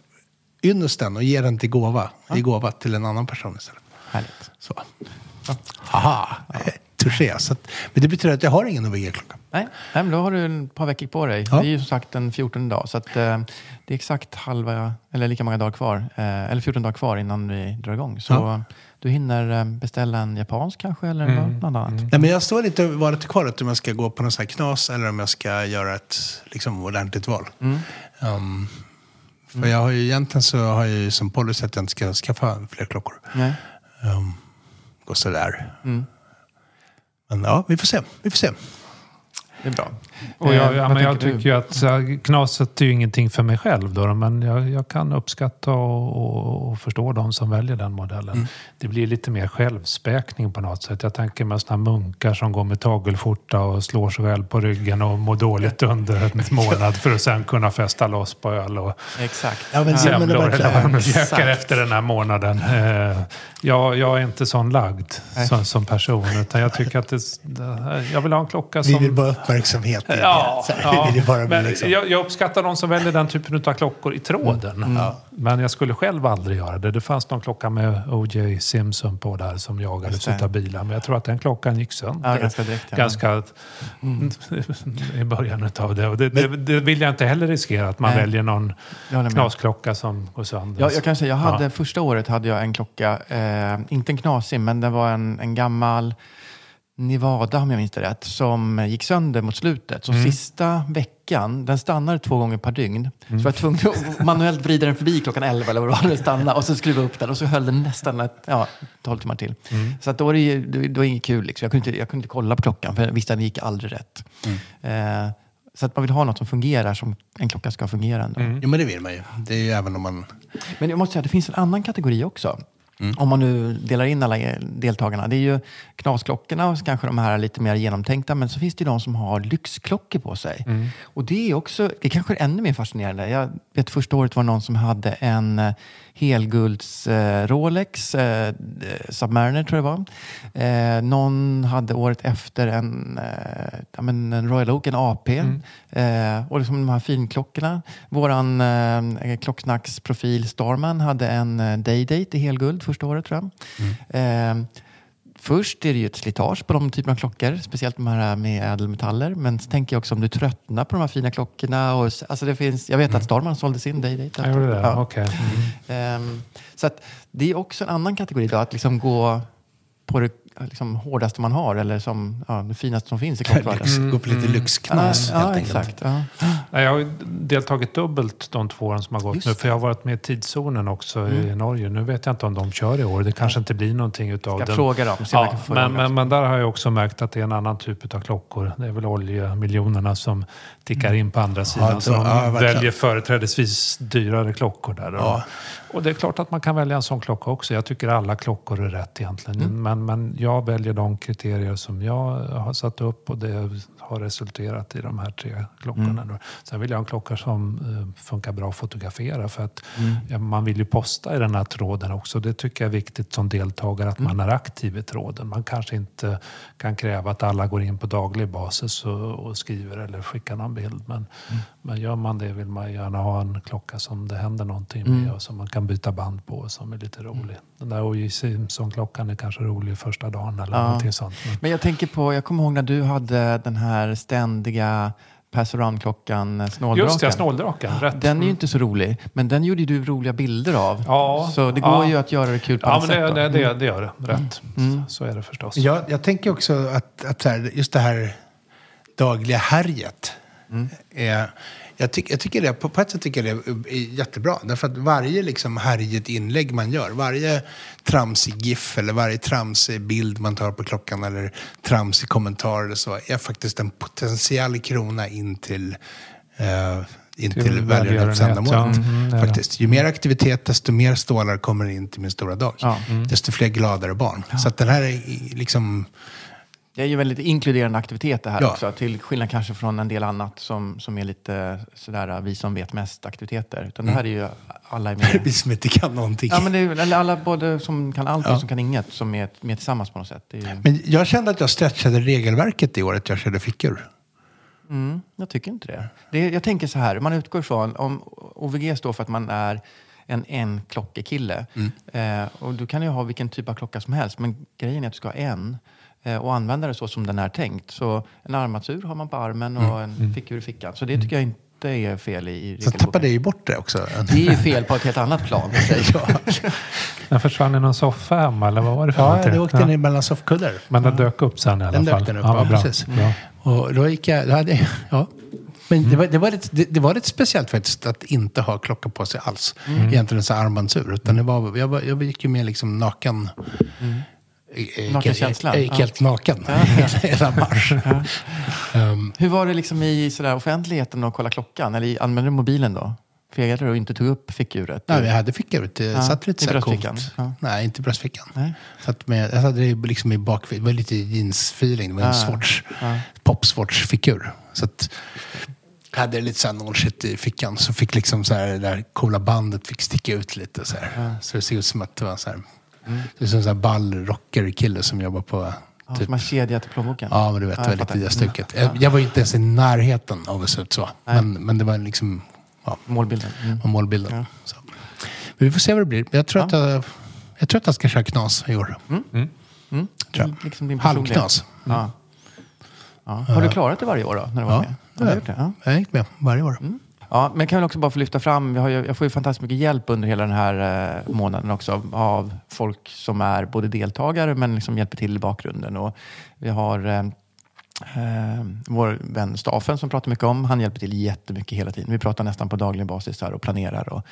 ynnesten och ge den till gåva, i gåva till en annan person istället. härligt. Så. Haha, touché. Så att, men det betyder att jag har ingen OVG-klocka. Nej, nej, men då har du ett par veckor på dig. Ja. Det är ju som sagt den 14 dag. Så att, eh, det är exakt halva, eller lika många dagar kvar. Eh, eller 14 dagar kvar innan vi drar igång. Så Ja. du hinner eh, beställa en japansk kanske, eller något annat. Nej, men jag står lite och valet kvalet om jag ska gå på någon sån här knas eller om jag ska göra ett liksom, ordentligt val. Um, för jag har ju egentligen så har jag ju som policy att jag inte ska skaffa fler klockor. Nej. Um, gå sådär. Men ja, vi får se. Vi får se. Det är bra. Och jag, Eh, ja, men jag tänker du? tycker ju att här, knaset är ju ingenting för mig själv. Då, men jag, jag kan uppskatta och, och, och förstå de som väljer den modellen. Mm. Det blir lite mer självspäkning på något sätt. Jag tänker mig sådana munkar som går med tagelskjorta och slår sig själv på ryggen och mår dåligt under en månad för att sen kunna festa loss på öl och Exakt. Ja, men- Ja. Ja, men det semlor eller vad de käkar efter den här månaden. Eh, Jag, jag är inte sån lagd som, som person. Utan jag tycker att det, jag vill ha en klocka som... Vi vill bara uppmärksamhet i Ja, ja. bara men liksom... jag, jag uppskattar de som väljer den typen av klockor i tråden. Men jag skulle själv aldrig göra det. Det fanns någon klocka med O.J. Simpson på där som jagades utav bilar. Men jag tror att den klockan gick sönder. Ja, ganska direkt, ja. Ganska i början utav det. Och det, det. Det vill jag inte heller riskera, att man Nej. väljer någon knasklocka som går sönder. Ja, jag kan säga, jag hade, första året hade jag en klocka, eh, inte en knasig, men det var en, en gammal Nevada, om jag minns det rätt, som gick sönder mot slutet. Så sista veckan, den stannade två gånger per dygn. Så jag var tvungen att manuellt vrida den förbi klockan 11 eller vad det var, den stannade, och så skruva upp den och så höll den nästan ett, ja, 12 timmar till. Så att då var det, ju- det, det var inget kul. Liksom. Jag, kunde inte, jag kunde inte kolla på klockan, för jag visste att den gick aldrig rätt. Eh, så att man vill ha något som fungerar som en klocka ska fungera ändå. Jo, men det vill man ju. Det är ju även om man... Men jag måste säga att det finns en annan kategori också. Mm. Om man nu delar in alla eh, deltagarna. Det är ju knasklockorna och kanske de här lite mer genomtänkta. Men så finns det ju de som har lyxklockor på sig. Mm. Och det är också, det kanske är ännu mer fascinerande. Jag vet första året var det någon som hade en eh, helgulds eh, Rolex, eh, Submariner tror jag det var. Eh, någon hade året efter en, eh, ja, men en Royal Oak, en AP. Eh, och liksom de här finklockorna. Våran eh, klocksnacksprofil Starman hade en eh, Day-Date i helguld första året tror jag. Eh, Först är det ju ett slitage på de typerna av klockor, speciellt de här med ädelmetaller. Men så tänker jag också om du tröttnar på de här fina klockorna. Och, alltså det finns, jag vet att Starman sålde sin Day-Date. Jag gjorde det? Ja. Okej. Mm. Ehm, så att det är också en annan kategori då, att liksom gå på det liksom, hårdaste man har eller som, ja, det finaste som finns i klockvärlden. Lyx, Gå på lite lyxknas Ja, helt ja, enkelt. exakt. Ja. Jag har ju deltagit dubbelt de två åren som har gått Just nu. För jag har varit med i tidszonen också i Norge. Nu vet jag inte om de kör i år. Det kanske inte blir någonting utav Ska den. fråga dem, Ja, kan få men, men, men där har jag också märkt att det är en annan typ av klockor. Det är väl oljemiljonerna som tickar in på andra sidan. då- så de ja, väljer företrädesvis dyrare klockor där. Ja. Och det är klart att man kan välja en sån klocka också. Jag tycker alla klockor är rätt egentligen. Mm. Men, men jag väljer de kriterier som jag har satt upp och det har resulterat i de här tre klockorna. Mm. Sen vill jag ha en klocka som eh, funkar bra att fotografera för att Mm. man vill ju posta i den här tråden också. Det tycker jag är viktigt som deltagare att Mm. man är aktiv i tråden. Man kanske inte kan kräva att alla går in på daglig basis och, och skriver eller skickar någon bild. Men, Mm. men gör man det vill man gärna ha en klocka som det händer någonting Mm. med och som man kan byta band på och som är lite rolig. Den där O.J. Simpson-klockan är kanske rolig första dagen eller Ja. någonting sånt. Men, Men jag tänker på, jag kommer ihåg när du hade den här ständiga pass around-klockan, snåldraken. Just det, snåldraken. Rätt. Den är ju Mm. inte så rolig, men den gjorde du roliga bilder av. Ja, så det går ja. ju att göra det kul på Ja, annat men det, sätt. då. det, det, det gör det. Rätt. Mm. Så är det förstås. Jag, jag tänker också att, att här, just det här dagliga härjet. Är, jag, tyck, jag tycker det, på, på ett sätt tycker jag det är, jättebra. Därför att varje liksom härjet inlägg man gör, varje tramsig GIF eller varje tramsig bild man tar på klockan eller tramsig kommentar eller så, är faktiskt en potentiell krona in till eh, in Till till välgörenhetsändamålet. välgörenhet, ja. Mm, det. faktiskt. Ju mer aktivitet, desto mer stålar kommer in till min stora dag. Ja. Desto fler gladare barn. Så att den här är liksom... Det är ju väldigt inkluderande aktivitet det här Ja. också. Till skillnad kanske från en del annat som, som är lite sådär vi som vet mest aktiviteter. Utan det här är ju alla är med. Vi som inte kan någonting. Ja, men det är, alla både som kan allt och Ja. som kan inget som är med tillsammans på något sätt. Ju, Men jag kände att jag stretchade regelverket i året jag körde fickor. mm, jag tycker inte det. det jag tänker så här, man utgår från, om OVG står för att man är en en-klockekille. Eh, och du kan ju ha vilken typ av klocka som helst, men grejen är att du ska ha en. Eh, och använda det så som den är tänkt. Så en armatur har man på armen och en fickur i fickan. Så det tycker jag inte är fel i, i regelboken. tappade ju bort det också. Det är ju fel på ett helt annat plan. ja, Den försvann i någon soffa hemma eller vad var det för ja någonting? det åkte ner mellan soffkuddar. Men den dök upp sen i alla Den fall. dök den upp, ja, bra. precis. Bra. Och då gick jag... Då hade, ja. Men det, var, det, var lite, det, det var lite speciellt faktiskt att inte ha klocka på sig alls. Egentligen en sån här armbandsur. Utan det var, jag, var, jag gick ju med liksom naken. Mm. Gick ja. helt naken hela mars. Ehm, Hur var det liksom i sådär offentligheten att kolla klockan? Eller använde du mobilen då? Fegade du och inte tog upp fickuret? nej, jag hade fickor. Det Ja, satt lite i bröstfickan, ja. Nej, inte i bröstfickan. Nej. Satt med, jag hade det liksom i bakfickan. Det var lite jeans-feeling. Det var en Ah, Swatch, ja. pop-Swatch-figur. Så att hade lite så här någon shit i fickan. Så fick liksom så här, det där coola bandet fick sticka ut lite. Så, här. så det såg ut som att det var så här, det är som en sån här ball rocker-kille som jobbar på... Ja, Typ, som har kedjat i plånboken? ja, men du vet, Ja, jag i det stuket. Jag, jag var ju inte ens i närheten av att se ut så. Men, men det var liksom ja, Målbilden? Mm. var målbilden. Så. Men vi får se vad det blir. Jag tror, att, jag, jag tror att jag ska köra knas i år. Mm. Tror jag. Liksom Halvknas. Ja. Ja. Har du klarat det varje år då? När du var Ja, med? det Har du gjort det? Ja. Jag gick med varje år. Ja, men jag kan väl också bara få lyfta fram, vi har ju, jag får ju fantastiskt mycket hjälp under hela den här eh, månaden också av folk som är både deltagare men liksom hjälper till i bakgrunden. Och vi har eh, eh, vår vän Stafen som pratar mycket om, han hjälper till jättemycket hela tiden. Vi pratar nästan på daglig basis här och planerar och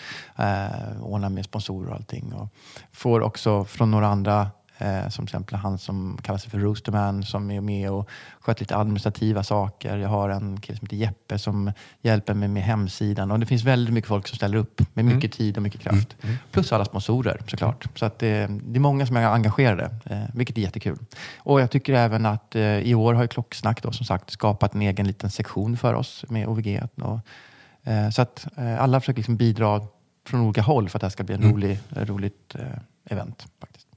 eh, ordnar med sponsorer och allting. Och får också från några andra Eh, som till exempel han som kallar sig för Roosterman som är med och sköter lite administrativa saker. Jag har en kille som heter Jeppe som hjälper mig med hemsidan. Och det finns väldigt mycket folk som ställer upp med mycket tid och mycket kraft. Plus alla sponsorer såklart. Så att det, det är många som är engagerade, eh, vilket är jättekul. Och jag tycker även att eh, i år har ju Klocksnack då, som sagt skapat en egen liten sektion för oss med OVG. Och, eh, så att eh, alla försöker liksom bidra från olika håll för att det här ska bli en rolig, roligt eh, event. Faktiskt.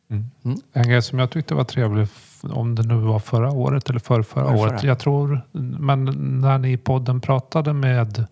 En grej som jag tyckte var trevlig, om det nu var förra året eller förra, förra Förrförra. året. Jag tror, men när ni i podden pratade med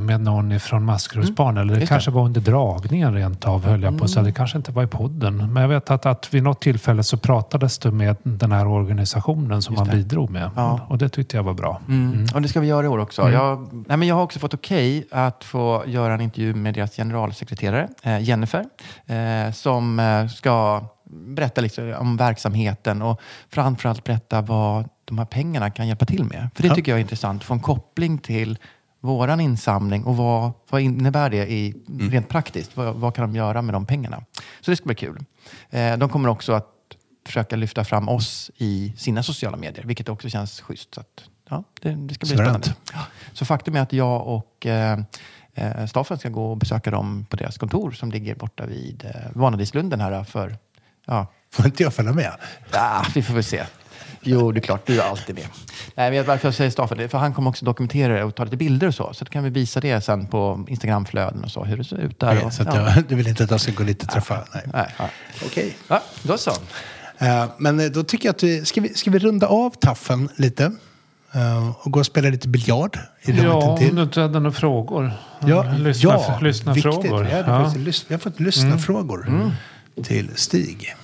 med någon ifrån Maskrosbarn. Eller det det. kanske var under dragningen rent av höll jag på att säga. Mm. Det kanske inte var i podden. Men jag vet att, att vid något tillfälle så pratades det med den här organisationen som man det. bidrog med. Ja. Och det tyckte jag var bra. Mm. Och det ska vi göra i år också. Jag, nej men jag har också fått okej att få göra en intervju med deras generalsekreterare eh, Jennifer. Eh, som eh, ska berätta liksom om verksamheten och framförallt berätta vad de här pengarna kan hjälpa till med. För det tycker jag är intressant. Få en koppling till våran insamling och vad, vad innebär det i, rent praktiskt? Vad, vad kan de göra med de pengarna? Så det ska bli kul. Eh, de kommer också att försöka lyfta fram oss i sina sociala medier, vilket också känns schysst. Så att, ja, det, det ska bli spännande. Ja. Så faktum är att jag och eh, eh, Staffan ska gå och besöka dem på deras kontor som ligger borta vid eh, Vanadislunden här för, ja, Får inte jag följa med? ah, vi får väl se. Jo, det är klart, du är alltid med. Nej, men varför jag säger Staffan, för han kommer också dokumentera det och ta lite bilder och så. Så då kan vi visa det sen på Instagramflöden och så, hur det ser ut där. Nej, och, så att ja. jag, du vill inte att jag ska gå dit och träffa? Nej. Nej, ja. Okej. Ja, då så. Eh, Men eh, då tycker jag att vi ska, vi... ska vi runda av taffen lite? Eh, Och gå och spela lite biljard i Ja, om du inte hade några frågor. Ja, lyssna, ja lyssna viktigt. frågor. Ja. lys- vi har fått lyssna-frågor till Stig.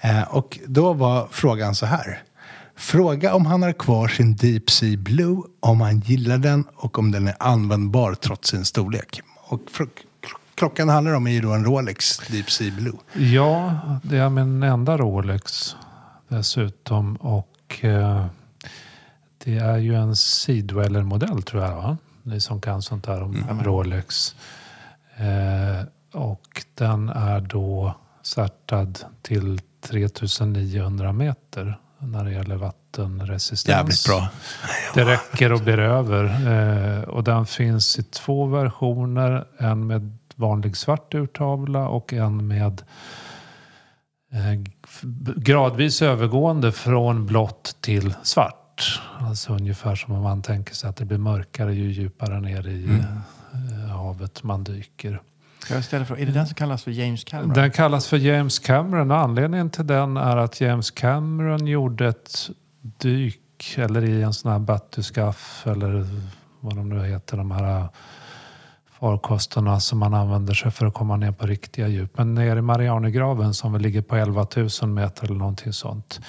Eh, och då var frågan så här. Fråga om han har kvar sin Deep Sea Blue, om han gillar den och om den är användbar trots sin storlek. Och klockan handlar om är ju då en Rolex Deep Sea Blue. Ja, det är min enda Rolex dessutom. Och eh, det är ju en Seedweller-modell tror jag. Va? Ni som kan sånt där om Rolex. Eh, och den är då startad till 3900 meter när det gäller vattenresistens. Jävligt bra. Det räcker och blir över. Eh, och den finns i två versioner. En med vanlig svart urtavla och en med eh, gradvis övergående från blått till svart. Alltså ungefär som om man tänker sig att det blir mörkare ju djupare ner i eh, havet man dyker. Jag ställer frågan, är det den som kallas för James Cameron? Den kallas för James Cameron och anledningen till den är att James Cameron gjorde ett dyk eller i en sån här battyscaff eller vad de nu heter, de här farkosterna som man använder sig för att komma ner på riktiga djup. Men nere i Marianergraven som väl ligger på 11 000 meter eller någonting sånt.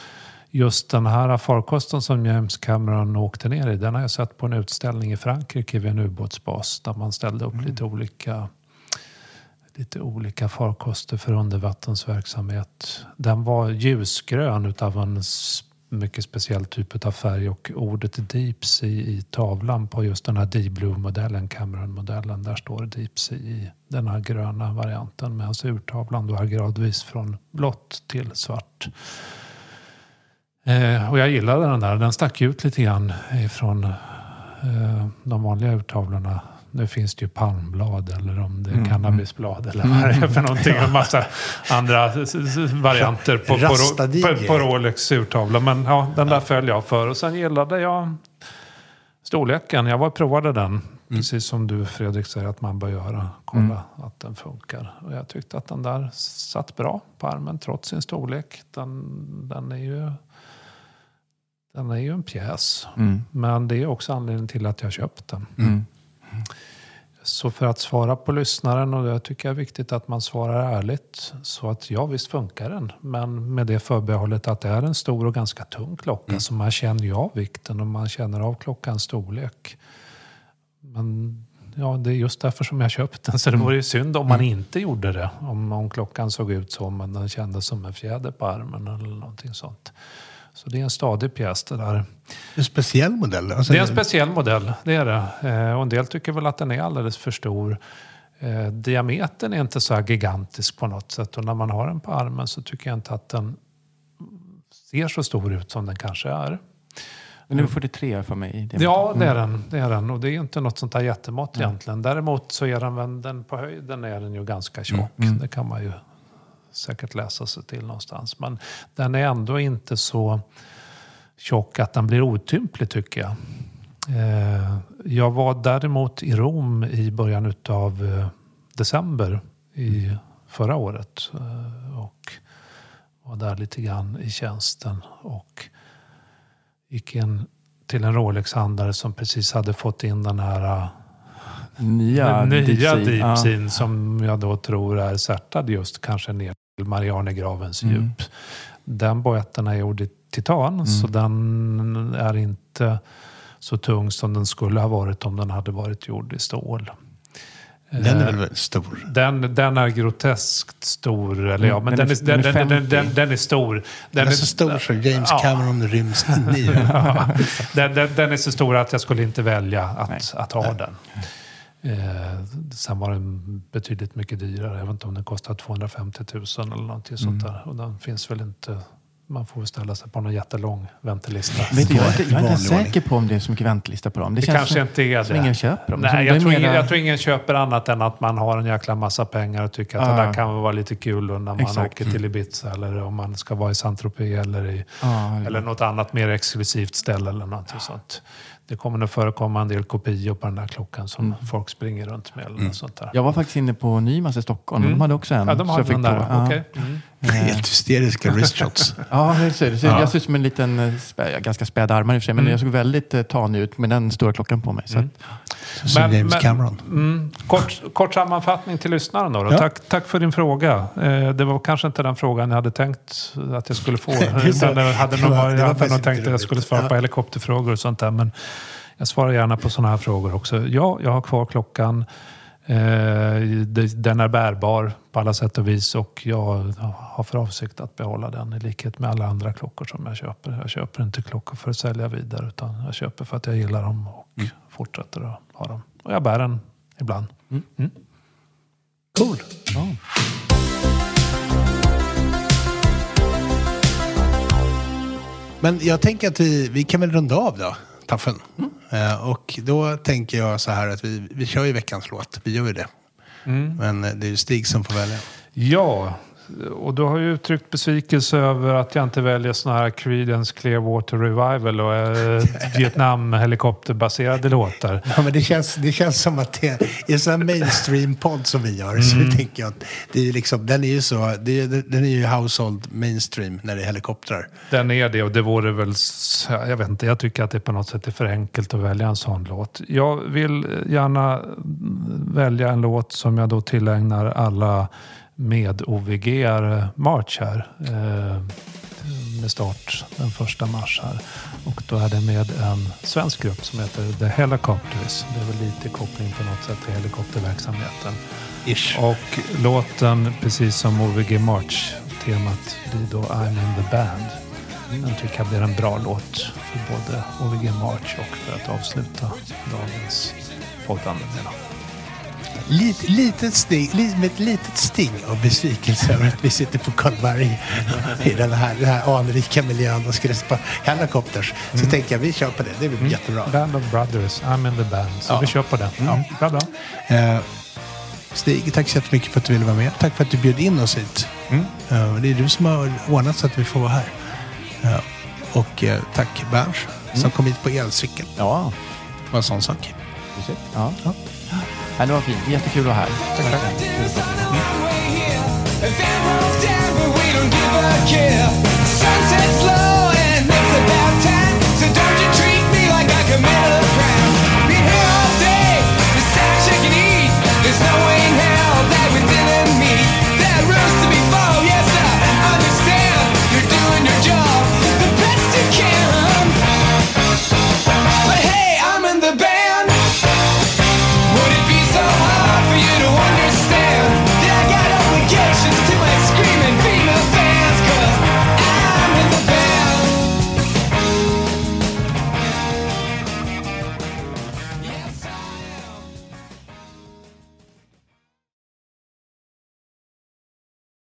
Just den här farkosten som James Cameron åkte ner i, den har jag sett på en utställning i Frankrike vid en ubåtsbas där man ställde upp lite olika lite olika farkoster för undervattensverksamhet. Den var ljusgrön utav en mycket speciell typ av färg och ordet Deep Sea i tavlan på just den här D-Blue-modellen, Cameron-modellen, där står Deep Sea i den här gröna varianten medan urtavlan då är gradvis från blått till svart. Eh, och jag gillade den där. Den stack ut lite grann ifrån eh, de vanliga urtavlorna. Nu finns det ju palmblad eller om det är cannabisblad eller vad det är för någonting. En massa andra varianter på, på, på, på Rolex urtavla. Men ja, den där föll jag för. Och sen gillade jag storleken. Jag var provade den. Precis som du Fredrik säger att man bör göra. Kolla att den funkar. Och jag tyckte att den där satt bra på armen trots sin storlek. Den, den är ju... Den är ju en pjäs. Mm. Men det är också anledningen till att jag köpt den. Mm. Så för att svara på lyssnaren, och jag tycker det är viktigt att man svarar ärligt. Så att ja, visst funkar den. Men med det förbehållet att det är en stor och ganska tung klocka. Så man känner ju av vikten och man känner av klockans storlek. Men ja, det är just därför som jag köpt den. Så det vore ju synd om man inte gjorde det. Om, om klockan såg ut så, men den kändes som en fjäder på armen eller någonting sånt. Så det är en stadig pjäs det där. En speciell modell. Alltså, Det är en speciell modell, det är det. Eh, och en del tycker väl att den är alldeles för stor. Eh, diametern är inte så här gigantisk på något sätt. Och när man har den på armen så tycker jag inte att den ser så stor ut som den kanske är. Den är 43 för mig. i det. Ja, det är den. Det är den. Och det är inte något sånt där jättemått egentligen. Däremot så är den, den på höjden är den ju ganska tjock. Det kan man ju säkert läsa sig till någonstans. Men den är ändå inte så tjock att den blir otymplig tycker jag. Eh, jag var däremot i Rom i början av eh, december i förra året. Eh, och var där lite grann i tjänsten. Och gick in till en Rolex-handlare som precis hade fått in den här nya, Den nya Deep. Deep som jag då tror är särtad just kanske ner Marianegravens Mm. djup. Den boetten är gjord i titan Mm. så den är inte så tung som den skulle ha varit om den hade varit gjord i stål. Den är Eh, väl stor? Den, den är groteskt stor. Eller ja, men Den den, är- den, den den, den, 50. den, den är stor. Den är så stor så James Ja. Cameron ryms in i den. Ja, den, är så stor att jag skulle inte välja att, att ha den. Eh, sen var den betydligt mycket dyrare. Jag vet inte om den kostar 250 000 eller någonting sånt Mm. där. Och den finns väl inte... Man får väl ställa sig på någon jättelång väntelista. Du, jag, är inte, jag är inte säker på om det är så mycket väntelista på dem. Det, Det känns kanske som, inte är som det. ingen köper dem. Som Nej, det jag tror, mera- ingen, jag tror ingen köper annat än att man har en jäkla massa pengar och tycker att det Ja. där kan vara lite kul när man Exakt. åker till Ibiza eller om man ska vara i Saint-Tropez eller, i, Ja, eller något annat mer exklusivt ställe eller något sånt. Det kommer nog förekomma en del kopior på den där klockan som folk springer runt med eller något sånt där. Mm. Jag var faktiskt inne på Nymas i Stockholm. Mm. De hade också en. Ja, de så har jag fick där. prova. Ja. Helt hysteriska wristshots. Ja, det ser, det ser, Ja. jag ser ut som en liten, eh, spä, ganska späd armar i och för sig, men Mm. jag såg väldigt eh, tanig ut med den stora klockan på mig. Så Mm. att, Som James Cameron. Mm, kort, kort sammanfattning till lyssnaren då. då. Ja. Tack, tack för din fråga. Eh, det var kanske inte den frågan jag hade tänkt att jag skulle få. Så- jag hade nog, var- jag hade tänkt att jag skulle svara på helikopterfrågor och sånt där. Men jag svarar gärna på sådana här frågor också. Ja, jag har kvar klockan. Eh, den är bärbar på alla sätt och vis och jag har för avsikt att behålla den i likhet med alla andra klockor som jag köper. Jag köper inte klockor för att sälja vidare utan jag köper för att jag gillar dem och Mm. fortsätter att ha dem. Och jag bär den ibland. Cool. Men jag tänker att vi, vi kan väl runda av då, Taffen. Eh, och då tänker jag så här att vi, vi kör ju veckans låt. Vi gör ju det. Men eh, det är ju Stig som får välja. Ja, och du har ju uttryckt besvikelse över att jag inte väljer såna här Creedence Clearwater Revival och eh, Vietnam-helikopterbaserade låtar. Ja, men det, känns, det känns som att det i en sån mainstream-podd som vi gör så tänker jag att det är liksom, den är ju så, det är, den är ju household mainstream när det är helikoptrar. Den är det och det vore väl, jag vet inte, jag tycker att det på något sätt är för enkelt att välja en sån låt. Jag vill gärna välja en låt som jag då tillägnar alla med ovg March här. Eh, med start den första mars här. Och då är det med en svensk grupp som heter The Helicopters. Det är väl lite koppling på något sätt till helikopterverksamheten. Ish. Och låten, precis som OVG March-temat, blir då I'm in the band. Den tycker jag blir en bra låt för både OVG March och för att avsluta dagens poddande med. Lit, litet sting, med ett litet sting av besvikelse över att vi sitter på Karlberg i den här, den här anrika miljön och skulle spela helikopters. Så tänker jag vi kör på det. Det blir jättebra. Band of Brothers, I'm in the band. Så Ja. vi kör på den. Mm. Bra, bra. Eh, Stig, tack så jättemycket för att du ville vara med. Tack för att du bjöd in oss hit. Mm. Eh, det är du som har ordnat så att vi får vara här. Eh, och eh, tack Berns som kom hit på elcykel. ja, Det var en sån sak. precis. Ja. Ja. I det var fint. Jättekul att vara här. Tack, tack. Sunsets low and it's about time So don't you treat me like I committed